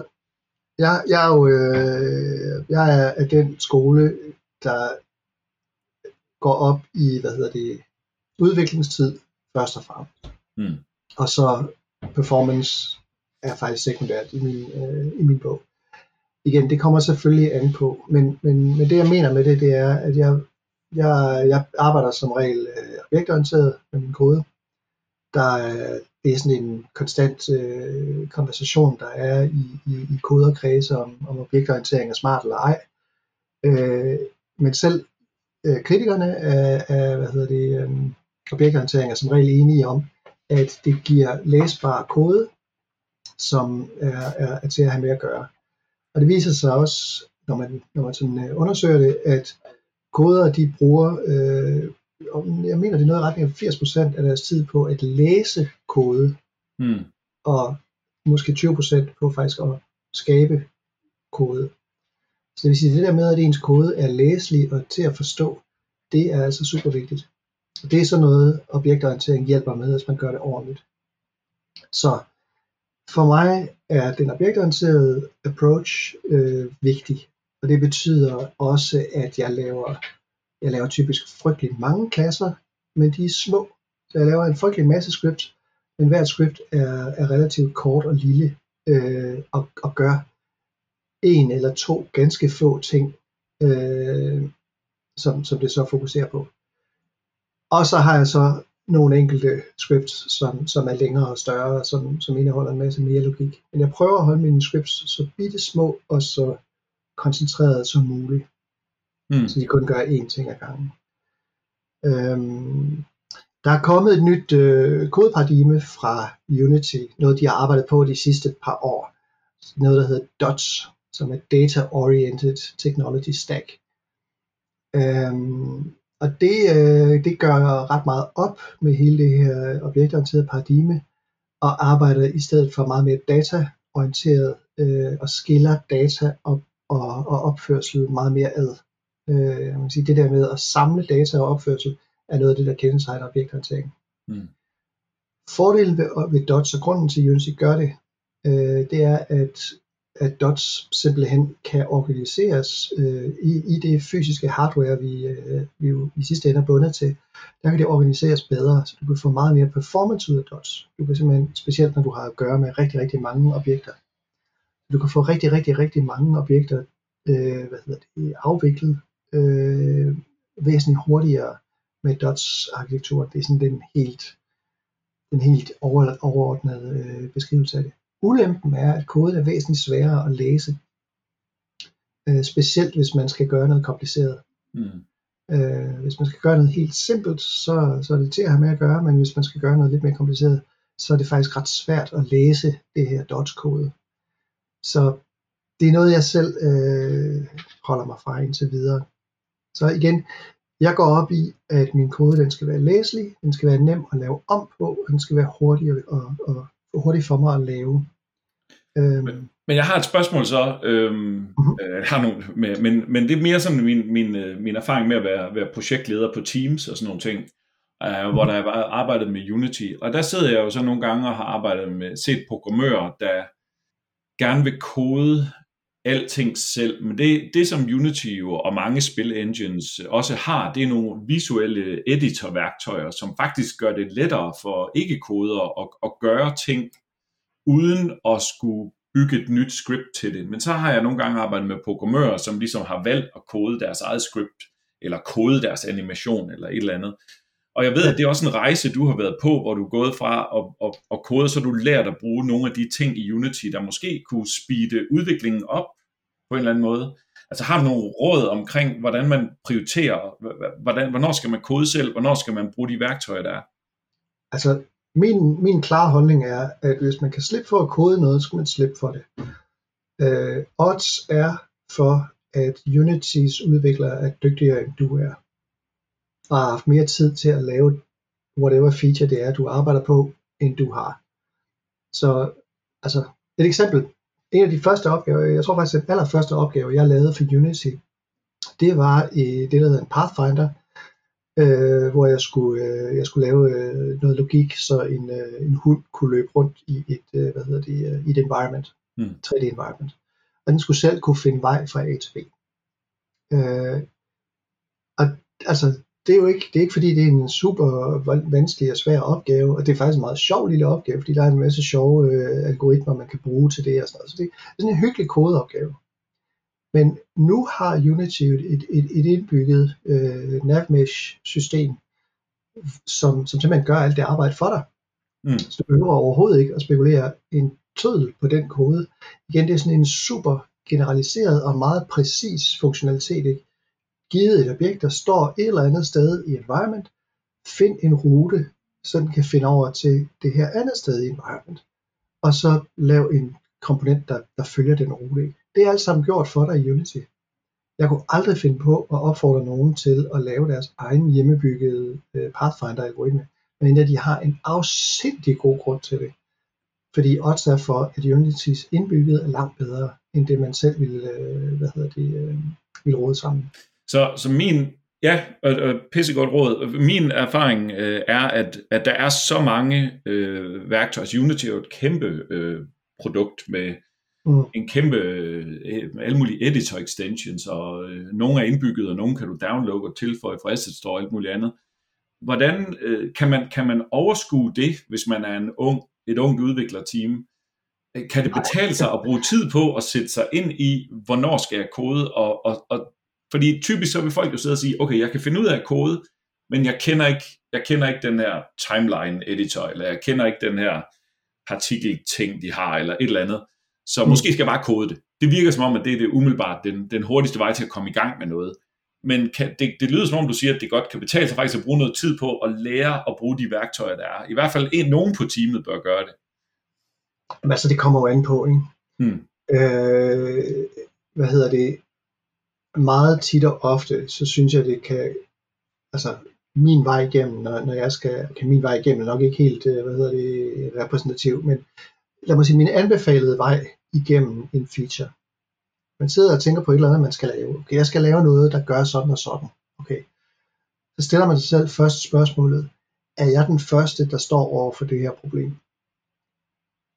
jeg, jeg er jo øh, jeg er af den skole, der går op i, hvad hedder det, udviklingstid først og fremmest. Mm. Og så performance er faktisk sekundært i min, øh, i min bog. Igen, det kommer selvfølgelig an på, men, men, men det jeg mener med det, det er, at jeg, jeg, jeg arbejder som regel øh, objektorienteret med min kode. Der, øh, det er sådan en konstant øh, konversation, der er i, i, i koderkredse om, om objektorientering er smart eller ej. Øh, men selv øh, kritikerne af, af hvad hedder det, øh, objektorientering er som regel enige om, at det giver læsbar kode, som er, er, er til at have med at gøre. Og det viser sig også, når man, når man sådan, øh, undersøger det, at koder de bruger øh, jeg mener, det er noget i retning af 80% af deres tid på at læse kode, mm. og måske 20% på faktisk at skabe kode. Så det vil sige, det der med, at ens kode er læselig og til at forstå, det er altså super vigtigt. Og det er sådan noget, objektorientering hjælper med, hvis man gør det ordentligt. Så for mig er den objektorienterede approach øh, vigtig. Og det betyder også, at jeg laver jeg laver typisk frygtelig mange klasser, men de er små. Så jeg laver en frygtelig masse script, men hvert script er, er relativt kort og lille øh, og, og gør en eller to ganske få ting, øh, som, som det så fokuserer på. Og så har jeg så nogle enkelte scripts, som, som er længere og større, som, som indeholder en masse mere logik. Men jeg prøver at holde mine scripts så bitte små og så koncentreret som muligt. Mm. Så de kun gør én ting ad gangen. Øhm, der er kommet et nyt øh, kodeparadigme fra Unity, noget de har arbejdet på de sidste par år. Noget der hedder DOTS, som er Data Oriented Technology Stack. Øhm, og det, øh, det gør ret meget op med hele det her objektorienterede paradigme, og arbejder i stedet for meget mere dataorienteret øh, og skiller data op og, og opførsel meget mere ad. Øh, man sige, det der med at samle data og opførsel er noget af det, der kendetegner objektorientering. Mm. Fordelen ved, ved DOTS og grunden til, at Unity gør det, øh, det er, at at dots simpelthen kan organiseres øh, i, i det fysiske hardware, vi, øh, vi jo i sidste ende er bundet til. Der kan det organiseres bedre, så du kan få meget mere performance ud af dots. Du kan simpelthen, specielt når du har at gøre med rigtig, rigtig mange objekter. Du kan få rigtig, rigtig, rigtig mange objekter øh, hvad hedder det, afviklet øh, væsentligt hurtigere med dots-arkitekturen. Det er sådan den helt, den helt over, overordnede øh, beskrivelse af det. Ulempen er, at koden er væsentligt sværere at læse, øh, specielt hvis man skal gøre noget kompliceret. Mm. Øh, hvis man skal gøre noget helt simpelt, så, så er det til at have med at gøre, men hvis man skal gøre noget lidt mere kompliceret, så er det faktisk ret svært at læse det her Dodge-kode. Så det er noget, jeg selv øh, holder mig fra indtil videre. Så igen, jeg går op i, at min kode den skal være læselig, den skal være nem at lave om på, og den skal være hurtig at, at, at hurtigt for mig at lave. Øhm. Men, men jeg har et spørgsmål så, øhm, uh-huh. jeg har nogle, med, men, men det er mere sådan min, min, øh, min erfaring med at være, være projektleder på Teams og sådan nogle ting, øh, uh-huh. hvor der har arbejdet med Unity. Og der sidder jeg jo så nogle gange og har arbejdet med, set programmører, der gerne vil kode alting selv, men det, det som Unity jo, og mange spil engines også har, det er nogle visuelle editorværktøjer, som faktisk gør det lettere for ikke-kodere at, at gøre ting, uden at skulle bygge et nyt script til det. Men så har jeg nogle gange arbejdet med programmører, som ligesom har valgt at kode deres eget script, eller kode deres animation, eller et eller andet. Og jeg ved, at det er også en rejse, du har været på, hvor du er gået fra at, at, at kode, så du lært at bruge nogle af de ting i Unity, der måske kunne speede udviklingen op på en eller anden måde. Altså har du nogle råd omkring, hvordan man prioriterer, hvordan, hvornår skal man kode selv, hvornår skal man bruge de værktøjer, der er? Altså, min, min klare holdning er, at hvis man kan slippe for at kode noget, så skal man slippe for det. Uh, odds er for, at Unitys udviklere er dygtigere end du er og har haft mere tid til at lave whatever feature det er, du arbejder på, end du har. Så altså, et eksempel. En af de første opgaver, jeg tror faktisk, at den allerførste opgave, jeg lavede for Unity, det var i det, der hedder en Pathfinder, øh, hvor jeg skulle, øh, jeg skulle lave øh, noget logik, så en, øh, en hund kunne løbe rundt i et, øh, hvad hedder det, øh, i et environment, mm. 3D environment. Og den skulle selv kunne finde vej fra A til B. Øh, og altså, det er jo ikke, det er ikke fordi, det er en super vanskelig og svær opgave, og det er faktisk en meget sjov lille opgave, fordi der er en masse sjove øh, algoritmer, man kan bruge til det og sådan noget. Så det er sådan en hyggelig kodeopgave. Men nu har Unity et, et, et indbygget øh, navmesh system, som, som simpelthen gør alt det arbejde for dig. Mm. Så du behøver overhovedet ikke at spekulere en tødel på den kode. Igen, det er sådan en super generaliseret og meget præcis funktionalitet. Ikke? Givet et objekt, der står et eller andet sted i environment, find en rute, så den kan finde over til det her andet sted i environment, og så lav en komponent, der, der følger den rute. Det er alt sammen gjort for dig i Unity. Jeg kunne aldrig finde på at opfordre nogen til at lave deres egen hjemmebyggede øh, Pathfinder-algoritme, men de har en afsindig god grund til det. Fordi odds er for, at Unitys indbygget er langt bedre, end det man selv ville, øh, hvad hedder det, øh, ville råde sammen. Så, så min, ja, og, og pissegodt råd. Min erfaring øh, er, at, at der er så mange øh, værktøjer. Altså Unity er jo et kæmpe øh, produkt med mm. en kæmpe, øh, alle mulige editor extensions, og øh, nogle er indbygget, og nogle kan du downloade og tilføje fra Asset Store og alt muligt andet. Hvordan øh, kan, man, kan man overskue det, hvis man er en ung, et ungt udviklerteam, kan det betale sig at bruge tid på at sætte sig ind i, hvornår skal jeg kode, og, og, og fordi typisk så vil folk jo sidde og sige, okay, jeg kan finde ud af kode, men jeg kender ikke, jeg kender ikke den her timeline editor, eller jeg kender ikke den her partikelting, de har, eller et eller andet. Så mm. måske skal jeg bare kode det. Det virker som om, at det er det umiddelbart den, den hurtigste vej til at komme i gang med noget. Men kan, det, det lyder som om, du siger, at det godt kan betale sig faktisk at bruge noget tid på at lære at bruge de værktøjer, der er. I hvert fald en, nogen på teamet bør gøre det. Men altså, det kommer jo an på, ikke? Hmm. Øh, hvad hedder det? Meget tit og ofte, så synes jeg, det kan, altså min vej igennem, når, når jeg skal, kan min vej igennem nok ikke helt, øh, hvad hedder det, repræsentativ, men lad mig sige, min anbefalede vej igennem en feature. Man sidder og tænker på et eller andet, man skal lave. Okay, jeg skal lave noget, der gør sådan og sådan. Okay. Så stiller man sig selv først spørgsmålet, er jeg den første, der står over for det her problem?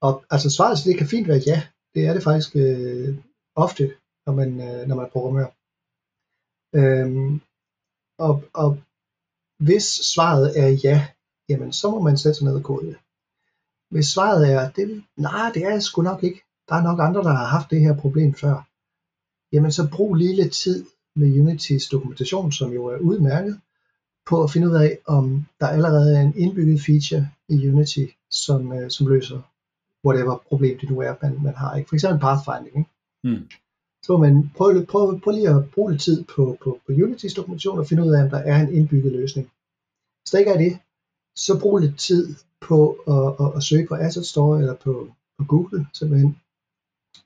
Og altså svaret til det kan fint være ja. Det er det faktisk øh, ofte, når man, øh, når man programmerer. Øhm, og, og hvis svaret er ja, jamen så må man sætte sig ned og kode det. Hvis svaret er, det, nej, det er jeg sgu nok ikke. Der er nok andre, der har haft det her problem før. Jamen så brug lige lidt tid med Unitys dokumentation, som jo er udmærket, på at finde ud af, om der allerede er en indbygget feature i Unity, som, øh, som løser whatever problem det nu er, man, man har. Ikke? For eksempel pathfinding. Ikke? Mm. Så må man prøve, prøve, prøve lige at bruge lidt tid på, på, på Unitys dokumentation og finde ud af, om der er en indbygget løsning. Hvis der ikke er det, så brug lidt tid på at, at, at søge på Asset Store eller på, på Google simpelthen,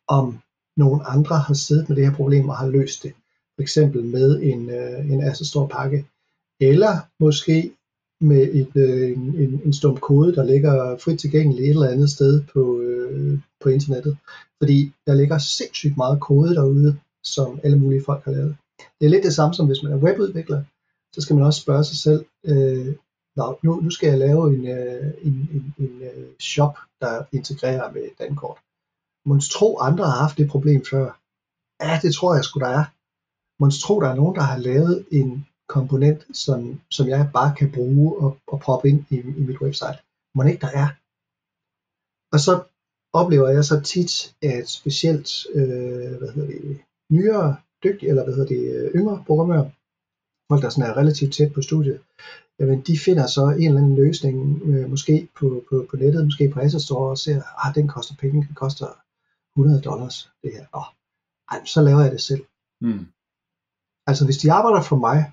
om nogle andre har siddet med det her problem og har løst det. For eksempel med en, øh, en Asset Store pakke, eller måske med et, øh, en, en stump kode, der ligger frit tilgængelig et eller andet sted på, øh, på internettet. Fordi der ligger sindssygt meget kode derude, som alle mulige folk har lavet. Det er lidt det samme som hvis man er webudvikler, så skal man også spørge sig selv, øh, Nå, nu, nu skal jeg lave en, øh, en, en, en øh, shop, der integrerer med Dankort. Måns tro, andre har haft det problem før. Ja, det tror jeg sgu, der er. Måns tro, der er nogen, der har lavet en komponent, som, som jeg bare kan bruge og, og proppe ind i, i mit website. Må ikke der er. Og så oplever jeg så tit, at specielt øh, hvad hedder det, nyere, dygtige, eller hvad hedder det, yngre programmører, folk der sådan er relativt tæt på studiet, jamen de finder så en eller anden løsning, øh, måske på, på, på nettet, måske på Asset Store, og ser, at ah, den koster penge, den koster 100 dollars, det her. Åh, ej, så laver jeg det selv. Mm. Altså hvis de arbejder for mig,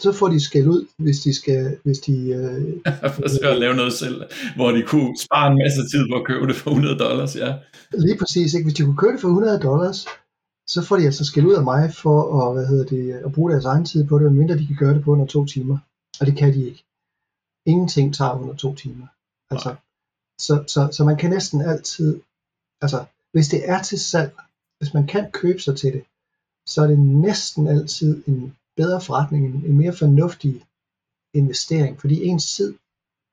så får de skæld ud, hvis de skal, hvis de... Øh, Forsøger at lave noget selv, hvor de kunne spare en masse tid på at købe det for 100 dollars, ja. Lige præcis, ikke? Hvis de kunne købe det for 100 dollars, så får de altså skæld ud af mig for at, hvad hedder det, at bruge deres egen tid på det, mindre de kan gøre det på under to timer. Og det kan de ikke. Ingenting tager under to timer. Altså, så, så, så man kan næsten altid, altså hvis det er til salg, hvis man kan købe sig til det, så er det næsten altid en bedre forretning, en, mere fornuftig investering, fordi ens tid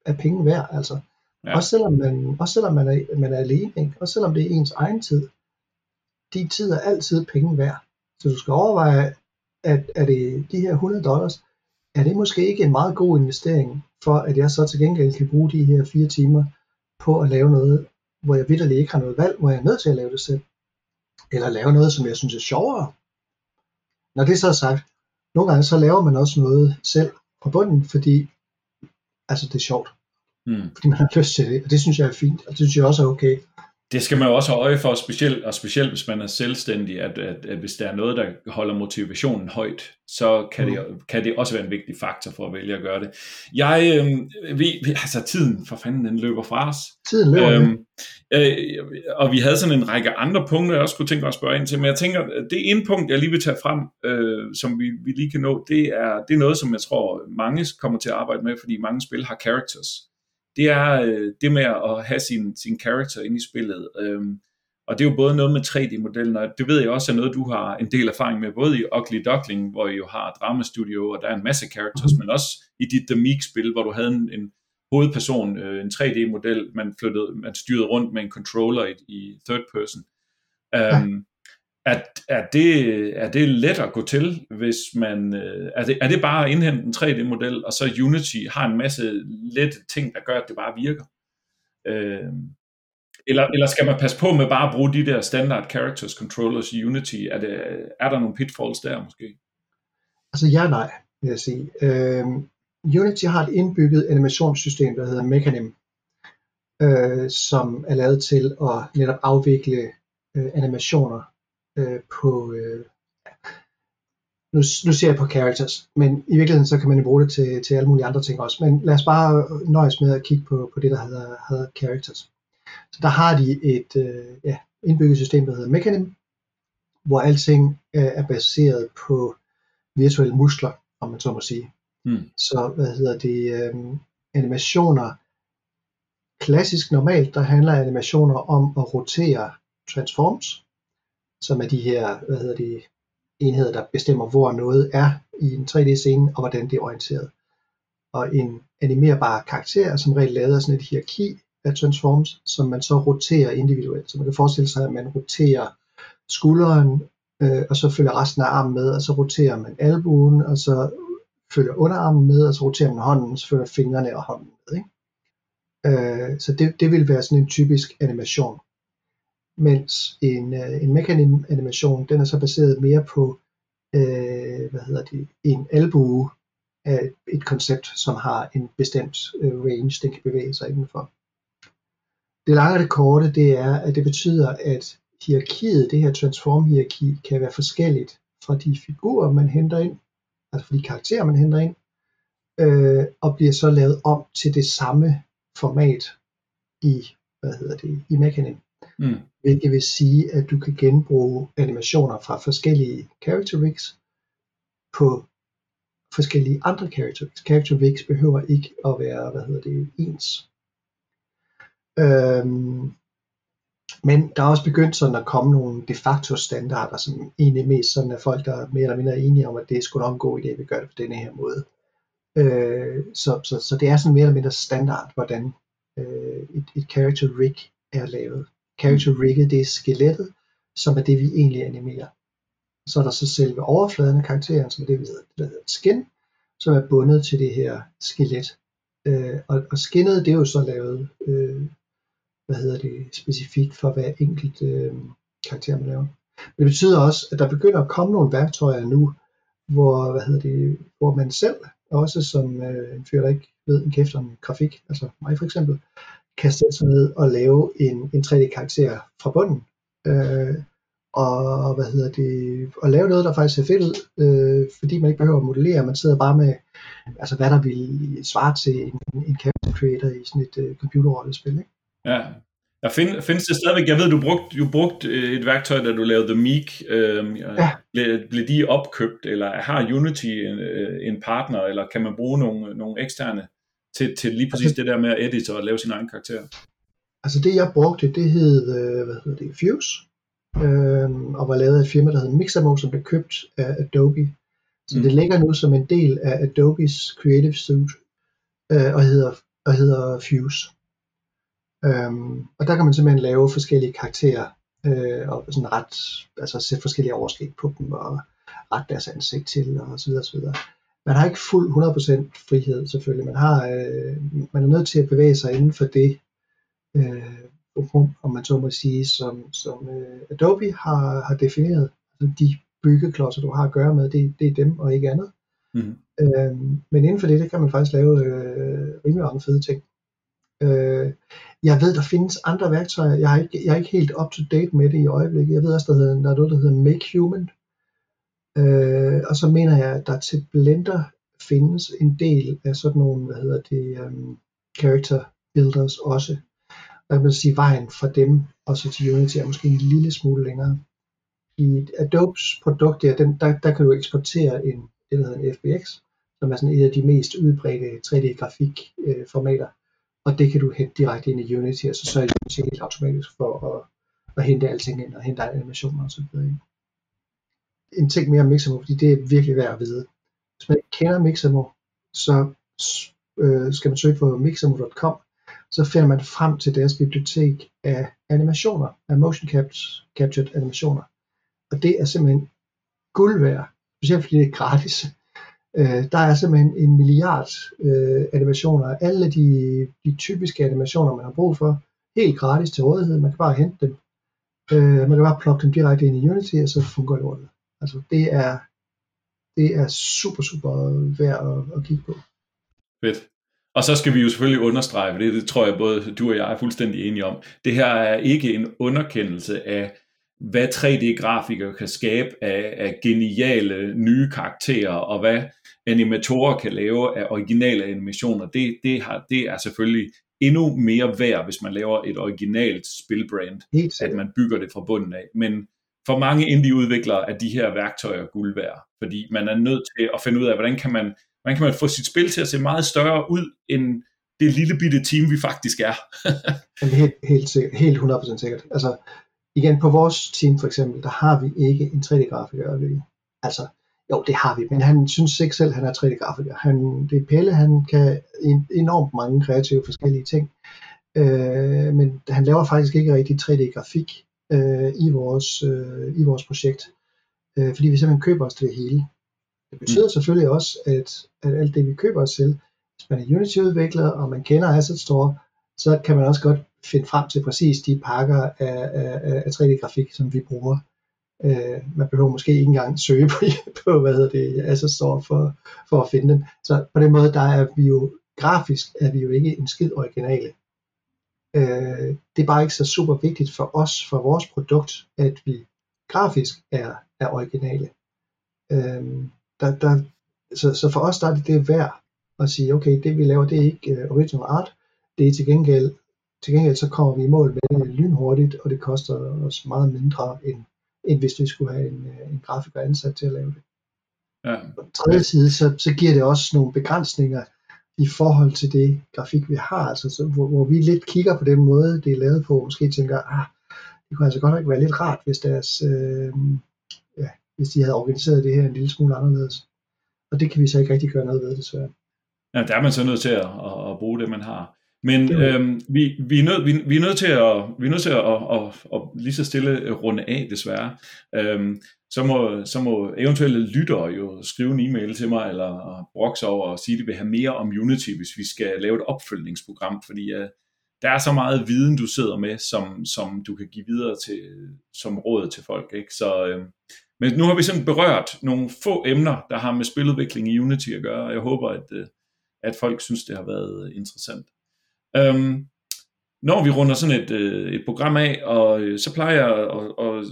er penge værd, altså. Ja. Også selvom man, også selvom man er, man er alene, ikke? også selvom det er ens egen tid. Din tid er altid penge værd. Så du skal overveje, at er det de her 100 dollars, er det måske ikke en meget god investering, for at jeg så til gengæld kan bruge de her fire timer på at lave noget, hvor jeg vidderlig ikke har noget valg, hvor jeg er nødt til at lave det selv. Eller lave noget, som jeg synes er sjovere. Når det så er sagt, nogle gange så laver man også noget selv på bunden, fordi altså det er sjovt. Mm. Fordi man har lyst til det, og det synes jeg er fint, og det synes jeg også er okay det skal man jo også have øje for, specielt, og specielt hvis man er selvstændig, at, at, at hvis der er noget, der holder motivationen højt, så kan, mm. det, kan det også være en vigtig faktor for at vælge at gøre det. Jeg, øh, vi, altså tiden, for fanden, den løber fra os. Tiden løber, øhm, øh, Og vi havde sådan en række andre punkter, jeg også kunne tænke mig at spørge ind til, men jeg tænker, det ene punkt, jeg lige vil tage frem, øh, som vi, vi lige kan nå, det er, det er noget, som jeg tror, mange kommer til at arbejde med, fordi mange spil har characters det er øh, det med at have sin, sin character ind i spillet. Øhm, og det er jo både noget med 3D-modellen, og det ved jeg også er noget, du har en del erfaring med, både i Ugly Duckling, hvor I jo har Drama Studio, og der er en masse characters, mm. men også i dit The Meek-spil, hvor du havde en, en hovedperson, øh, en 3D-model, man, flyttede, man styrede rundt med en controller i, i third person. Øhm, er, er, det, er det let at gå til, hvis man, øh, er det, er det bare at indhente en 3D-model, og så Unity har en masse lette ting, der gør, at det bare virker? Øh, eller, eller skal man passe på med bare at bruge de der standard characters controllers i Unity? Er, det, er der nogle pitfalls der måske? Altså ja nej, vil jeg sige. Øhm, Unity har et indbygget animationssystem, der hedder Mechanim, øh, som er lavet til at netop afvikle øh, animationer øh, på, øh, nu, nu ser jeg på characters, men i virkeligheden så kan man jo bruge det til, til alle mulige andre ting også. Men lad os bare nøjes med at kigge på, på det, der hedder, hedder characters. Så der har de et øh, ja, indbygget system, der hedder Mechanim, hvor alting øh, er baseret på virtuelle muskler, om man så må sige. Hmm. Så hvad hedder det, øh, animationer, klassisk normalt, der handler animationer om at rotere transforms, som er de her, hvad hedder det, enheder, der bestemmer, hvor noget er i en 3D-scene, og hvordan det er orienteret. Og en animerbar karakter er som regel lavet af sådan et hierarki af transforms, som man så roterer individuelt. Så man kan forestille sig, at man roterer skulderen, øh, og så følger resten af armen med, og så roterer man albuen, og så følger underarmen med, og så roterer man hånden, og så følger fingrene og hånden med. Ikke? Øh, så det, det vil være sådan en typisk animation mens en, øh, en mekanim animation, den er så baseret mere på, øh, hvad hedder det, en albue af et koncept, som har en bestemt øh, range, den kan bevæge sig indenfor. Det lange og det korte, det er, at det betyder, at hierarkiet, det her transform-hierarki, kan være forskelligt fra de figurer, man henter ind, altså fra de karakterer, man henter ind, øh, og bliver så lavet om til det samme format i, hvad hedder det, i Mechanim. Mm. Hvilket vil sige, at du kan genbruge animationer fra forskellige character rigs på forskellige andre character rigs. Character rigs behøver ikke at være, hvad hedder det, ens. Øhm, men der er også begyndt sådan at komme nogle de facto standarder, som egentlig mest sådan er folk, der er mere eller mindre enige om, at det er sgu nok en god idé, at vi gør det på denne her måde. Øh, så, så, så det er sådan mere eller mindre standard, hvordan øh, et, et character rig er lavet. Character rigget, det er skelettet, som er det, vi egentlig animerer. Så er der så selve overfladen af karakteren, som er det, vi hedder, hedder skin, som er bundet til det her skelet. Øh, og, og skinnet, det er jo så lavet, øh, hvad hedder det, specifikt for hver enkelt øh, karakter, man laver. Men det betyder også, at der begynder at komme nogle værktøjer nu, hvor, hvad hedder det, hvor man selv, også som øh, en fyr, der ikke ved en kæft om grafik, altså mig for eksempel, kan sætte sig ned og lave en, en 3D-karakter fra bunden. Øh, og hvad hedder det, og lave noget, der faktisk ser fedt ud, øh, fordi man ikke behøver at modellere, man sidder bare med, altså hvad der vil svare til en, en character creator i sådan et uh, computerrollespil, ikke? Ja, der find, findes det stadigvæk, jeg ved, du brugte du brugt øh, et værktøj, da du lavede The Meek, øh, ja. blev, blev de opkøbt, eller har Unity en, en partner, eller kan man bruge nogle, nogle eksterne til, til lige præcis altså, det der med at edite og lave sin egen karakter? Altså det jeg brugte, det hed, øh, hvad hedder det, Fuse, øh, og var lavet af et firma, der hed Mixamo, som blev købt af Adobe. Så mm. det ligger nu som en del af Adobes Creative Suite, øh, og, hedder, og hedder Fuse. Øhm, og der kan man simpelthen lave forskellige karakterer, øh, og sådan ret, altså sætte forskellige overskæg på dem, og ret deres ansigt til, og så videre, så videre man har ikke fuld 100% frihed selvfølgelig. Man, har, øh, man er nødt til at bevæge sig inden for det øh, rum, om man så må sige, som, som øh, Adobe har, har defineret. Altså de byggeklodser, du har at gøre med, det, det er dem og ikke andet. Mm. Øh, men inden for det, der kan man faktisk lave øh, rimelig mange fede ting. Øh, jeg ved, der findes andre værktøjer. Jeg er ikke, jeg er ikke helt up to date med det i øjeblikket. Jeg ved også, der, hedder, der er noget, der hedder Make Human, Øh, og så mener jeg, at der til Blender findes en del af sådan nogle, hvad hedder det, um, character builders også. Og jeg vil sige, vejen fra dem og så til Unity er måske en lille smule længere. I Adobes produkt der, den, der, der kan du eksportere en, det der hedder en FBX, som er sådan et af de mest udbredte 3D-grafik øh, formater. Og det kan du hente direkte ind i Unity, og så sørger Unity helt automatisk for at, at hente alting ind og hente animationer og så videre en ting mere om Mixamo, fordi det er virkelig værd at vide. Hvis man ikke kender Mixamo, så øh, skal man søge på mixamo.com, så finder man frem til deres bibliotek af animationer, af motion captured animationer. Og det er simpelthen guld værd, specielt fordi det er gratis. Øh, der er simpelthen en milliard øh, animationer, alle de, de typiske animationer, man har brug for, helt gratis til rådighed. Man kan bare hente dem. Øh, man kan bare plukke dem direkte ind i Unity, og så fungerer ordentligt. Altså det er, det er super, super værd at, at kigge på. Fedt. Og så skal vi jo selvfølgelig understrege, det, det tror jeg både du og jeg er fuldstændig enige om. Det her er ikke en underkendelse af, hvad 3D-grafikere kan skabe af, af geniale nye karakterer, og hvad animatorer kan lave af originale animationer. Det, det, har, det er selvfølgelig endnu mere værd, hvis man laver et originalt spilbrand, at man bygger det fra bunden af. Men for mange indie-udviklere er de her værktøjer guld værd, fordi man er nødt til at finde ud af, hvordan kan man, hvordan kan man få sit spil til at se meget større ud, end det lille bitte team, vi faktisk er. helt, helt, sikkert, helt 100% sikkert. Altså, igen, på vores team for eksempel, der har vi ikke en 3D-grafiker. Altså, jo, det har vi, men han synes ikke selv, at han er 3D-grafiker. Han, det er Pelle, han kan enormt mange kreative forskellige ting. Øh, men han laver faktisk ikke rigtig 3D-grafik øh, i, vores, øh, i vores projekt, øh, fordi vi simpelthen køber os til det hele. Det betyder mm. selvfølgelig også, at, at alt det vi køber os til, hvis man er Unity-udvikler, og man kender Asset Store, så kan man også godt finde frem til præcis de pakker af, af, af 3D-grafik, som vi bruger. Øh, man behøver måske ikke engang søge på, på hvad hedder det, Asset Store for, for at finde dem. Så på den måde, der er vi jo grafisk, er vi jo ikke en skid originale. Øh, det er bare ikke så super vigtigt for os, for vores produkt, at vi grafisk er, er originale. Øh, der, der, så, så for os der er det, det værd at sige, okay, det vi laver, det er ikke uh, original art, det er til gengæld, til gengæld så kommer vi i mål med det lynhurtigt, og det koster os meget mindre, end, end hvis vi skulle have en, øh, en grafiker ansat til at lave det. Ja. På den tredje side, så, så giver det også nogle begrænsninger i forhold til det grafik, vi har, altså så, hvor, hvor vi lidt kigger på den måde, det er lavet på, måske tænker, ah, det kunne altså godt nok være lidt rart, hvis deres, øh, ja, hvis de havde organiseret det her en lille smule anderledes. Og det kan vi så ikke rigtig gøre noget ved, desværre. Ja, der er man så nødt til at, at, at bruge det, man har. Men øhm, vi, vi, er nødt, vi, vi er nødt til at, vi er nødt til at, at, at, at lige så stille runde af, desværre. Øhm, så, må, så må eventuelle lyttere jo skrive en e-mail til mig, eller brokse over og sige, at de vil have mere om Unity, hvis vi skal lave et opfølgningsprogram, fordi uh, der er så meget viden, du sidder med, som, som du kan give videre til, som råd til folk. Ikke? Så, øhm, men nu har vi sådan berørt nogle få emner, der har med spiludvikling i Unity at gøre, og jeg håber, at, øh, at folk synes, det har været øh, interessant. Øhm, når vi runder sådan et, øh, et program af, og øh, så plejer jeg at, at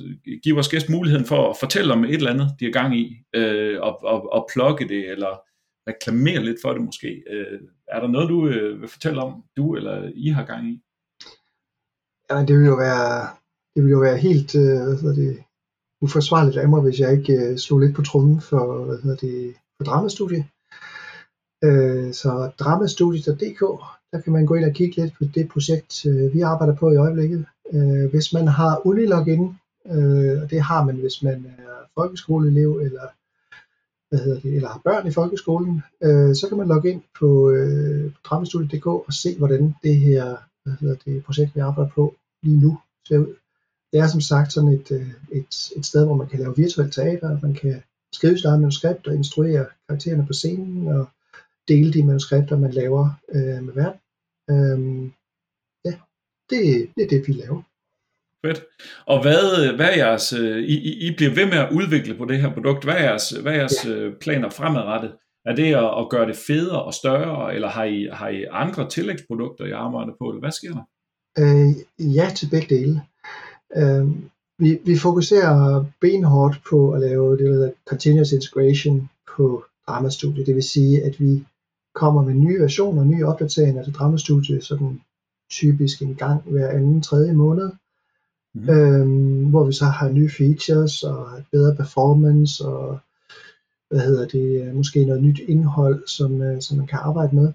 give vores gæst muligheden for at fortælle om et eller andet, de er gang i, øh, og, og, og plukke det, eller reklamere lidt for det måske. Øh, er der noget, du øh, vil fortælle om, du eller I har gang i? Jamen, det vil jo være, det vil jo være helt øh, hvad hedder det, uforsvarligt af mig, hvis jeg ikke øh, slog lidt på trummen for, hvad hedder det, for dramastudie. Øh, så dramastudie.dk, der kan man gå ind og kigge lidt på det projekt, øh, vi arbejder på i øjeblikket. Øh, hvis man har Unilogin, øh, og det har man, hvis man er folkeskoleelev eller hvad hedder det, eller har børn i folkeskolen, øh, så kan man logge ind på øh, dramastudie.dk og se, hvordan det her hvad hedder det, projekt, vi arbejder på lige nu ser ud. Det er som sagt sådan et, øh, et, et sted, hvor man kan lave virtuelt teater, man kan skrive sit eget manuskript og instruere karaktererne på scenen og dele de manuskripter, man laver øh, med verden. Øhm, ja, det, det er det, vi laver. Fedt. Og hvad, hvad er jeres, øh, I, I bliver ved med at udvikle på det her produkt, hvad er jeres, hvad er jeres ja. Øh, planer fremadrettet? Er det at, at gøre det federe og større, eller har I, har I andre tillægsprodukter, I arbejder på, eller hvad sker der? Øh, ja, til begge dele. Øh, vi, vi fokuserer benhårdt på at lave det, der hedder continuous integration på Drama-studiet. Det vil sige, at vi kommer med nye versioner, nye opdateringer til Drama-studiet, sådan typisk en gang hver anden, tredje måned. Mm. Øhm, hvor vi så har nye features og bedre performance og hvad hedder det, måske noget nyt indhold, som, øh, som man kan arbejde med.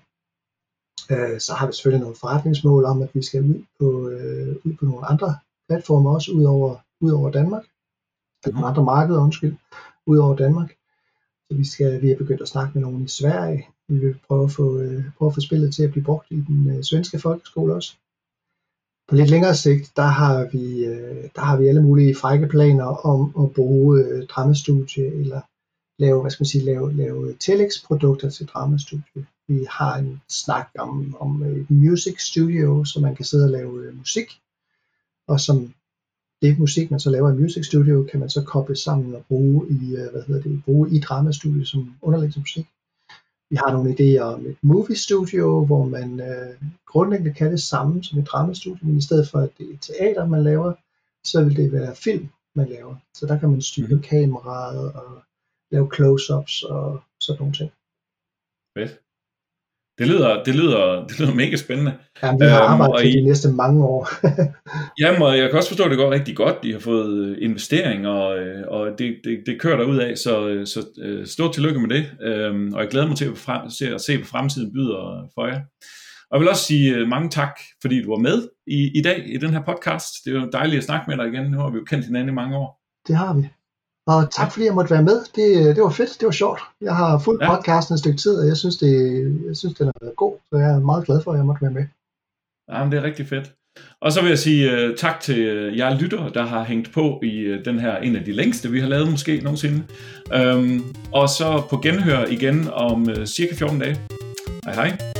Øh, så har vi selvfølgelig nogle forretningsmål om, at vi skal ud på, øh, ud på nogle andre platforme også, ud over, ud over Danmark. Mm. Nogle andre markeder, undskyld, ud over Danmark. Så vi, skal, vi er begyndt at snakke med nogen i Sverige. Vi vil prøve at få, øh, prøve at få spillet til at blive brugt i den øh, svenske folkeskole også. På lidt længere sigt, der har vi, øh, der har vi alle mulige frække planer om at bruge øh, dramastudie eller lave, hvad skal man sige, lave, lave telex-produkter til dramastudie. Vi har en snak om, om øh, et music studio, så man kan sidde og lave øh, musik. Og som det musik, man så laver i music studio, kan man så koble sammen og bruge i, øh, hvad hedder det, bruge i dramastudio som underlægningsmusik. Vi har nogle idéer om et movie studio, hvor man øh, grundlæggende kan det samme som et dramastudio, men i stedet for at det er teater, man laver, så vil det være film, man laver. Så der kan man styre mm. kameraet og lave close-ups og sådan nogle ting. Fedt. Det lyder, det lyder, det lyder mega spændende. Ja, vi har øhm, arbejdet til I, de næste mange år. jamen, og jeg kan også forstå, at det går rigtig godt. De har fået øh, investeringer, og, øh, og det, det, det kører der ud af, så, øh, så stort tillykke med det. Øhm, og jeg glæder mig til at, frem, se, at se, hvad fremtiden byder for jer. Og jeg vil også sige mange tak, fordi du var med i, i dag i den her podcast. Det jo dejligt at snakke med dig igen. Nu har vi jo kendt hinanden i mange år. Det har vi. Og tak fordi jeg måtte være med. Det, det var fedt, det var sjovt. Jeg har fulgt ja. podcasten et stykke tid, og jeg synes, det, jeg synes, den har været god, så jeg er meget glad for, at jeg måtte være med. Jamen, det er rigtig fedt. Og så vil jeg sige uh, tak til uh, jer lytter, der har hængt på i uh, den her, en af de længste, vi har lavet måske nogensinde. Um, og så på genhør igen om uh, cirka 14 dage. Hej hej.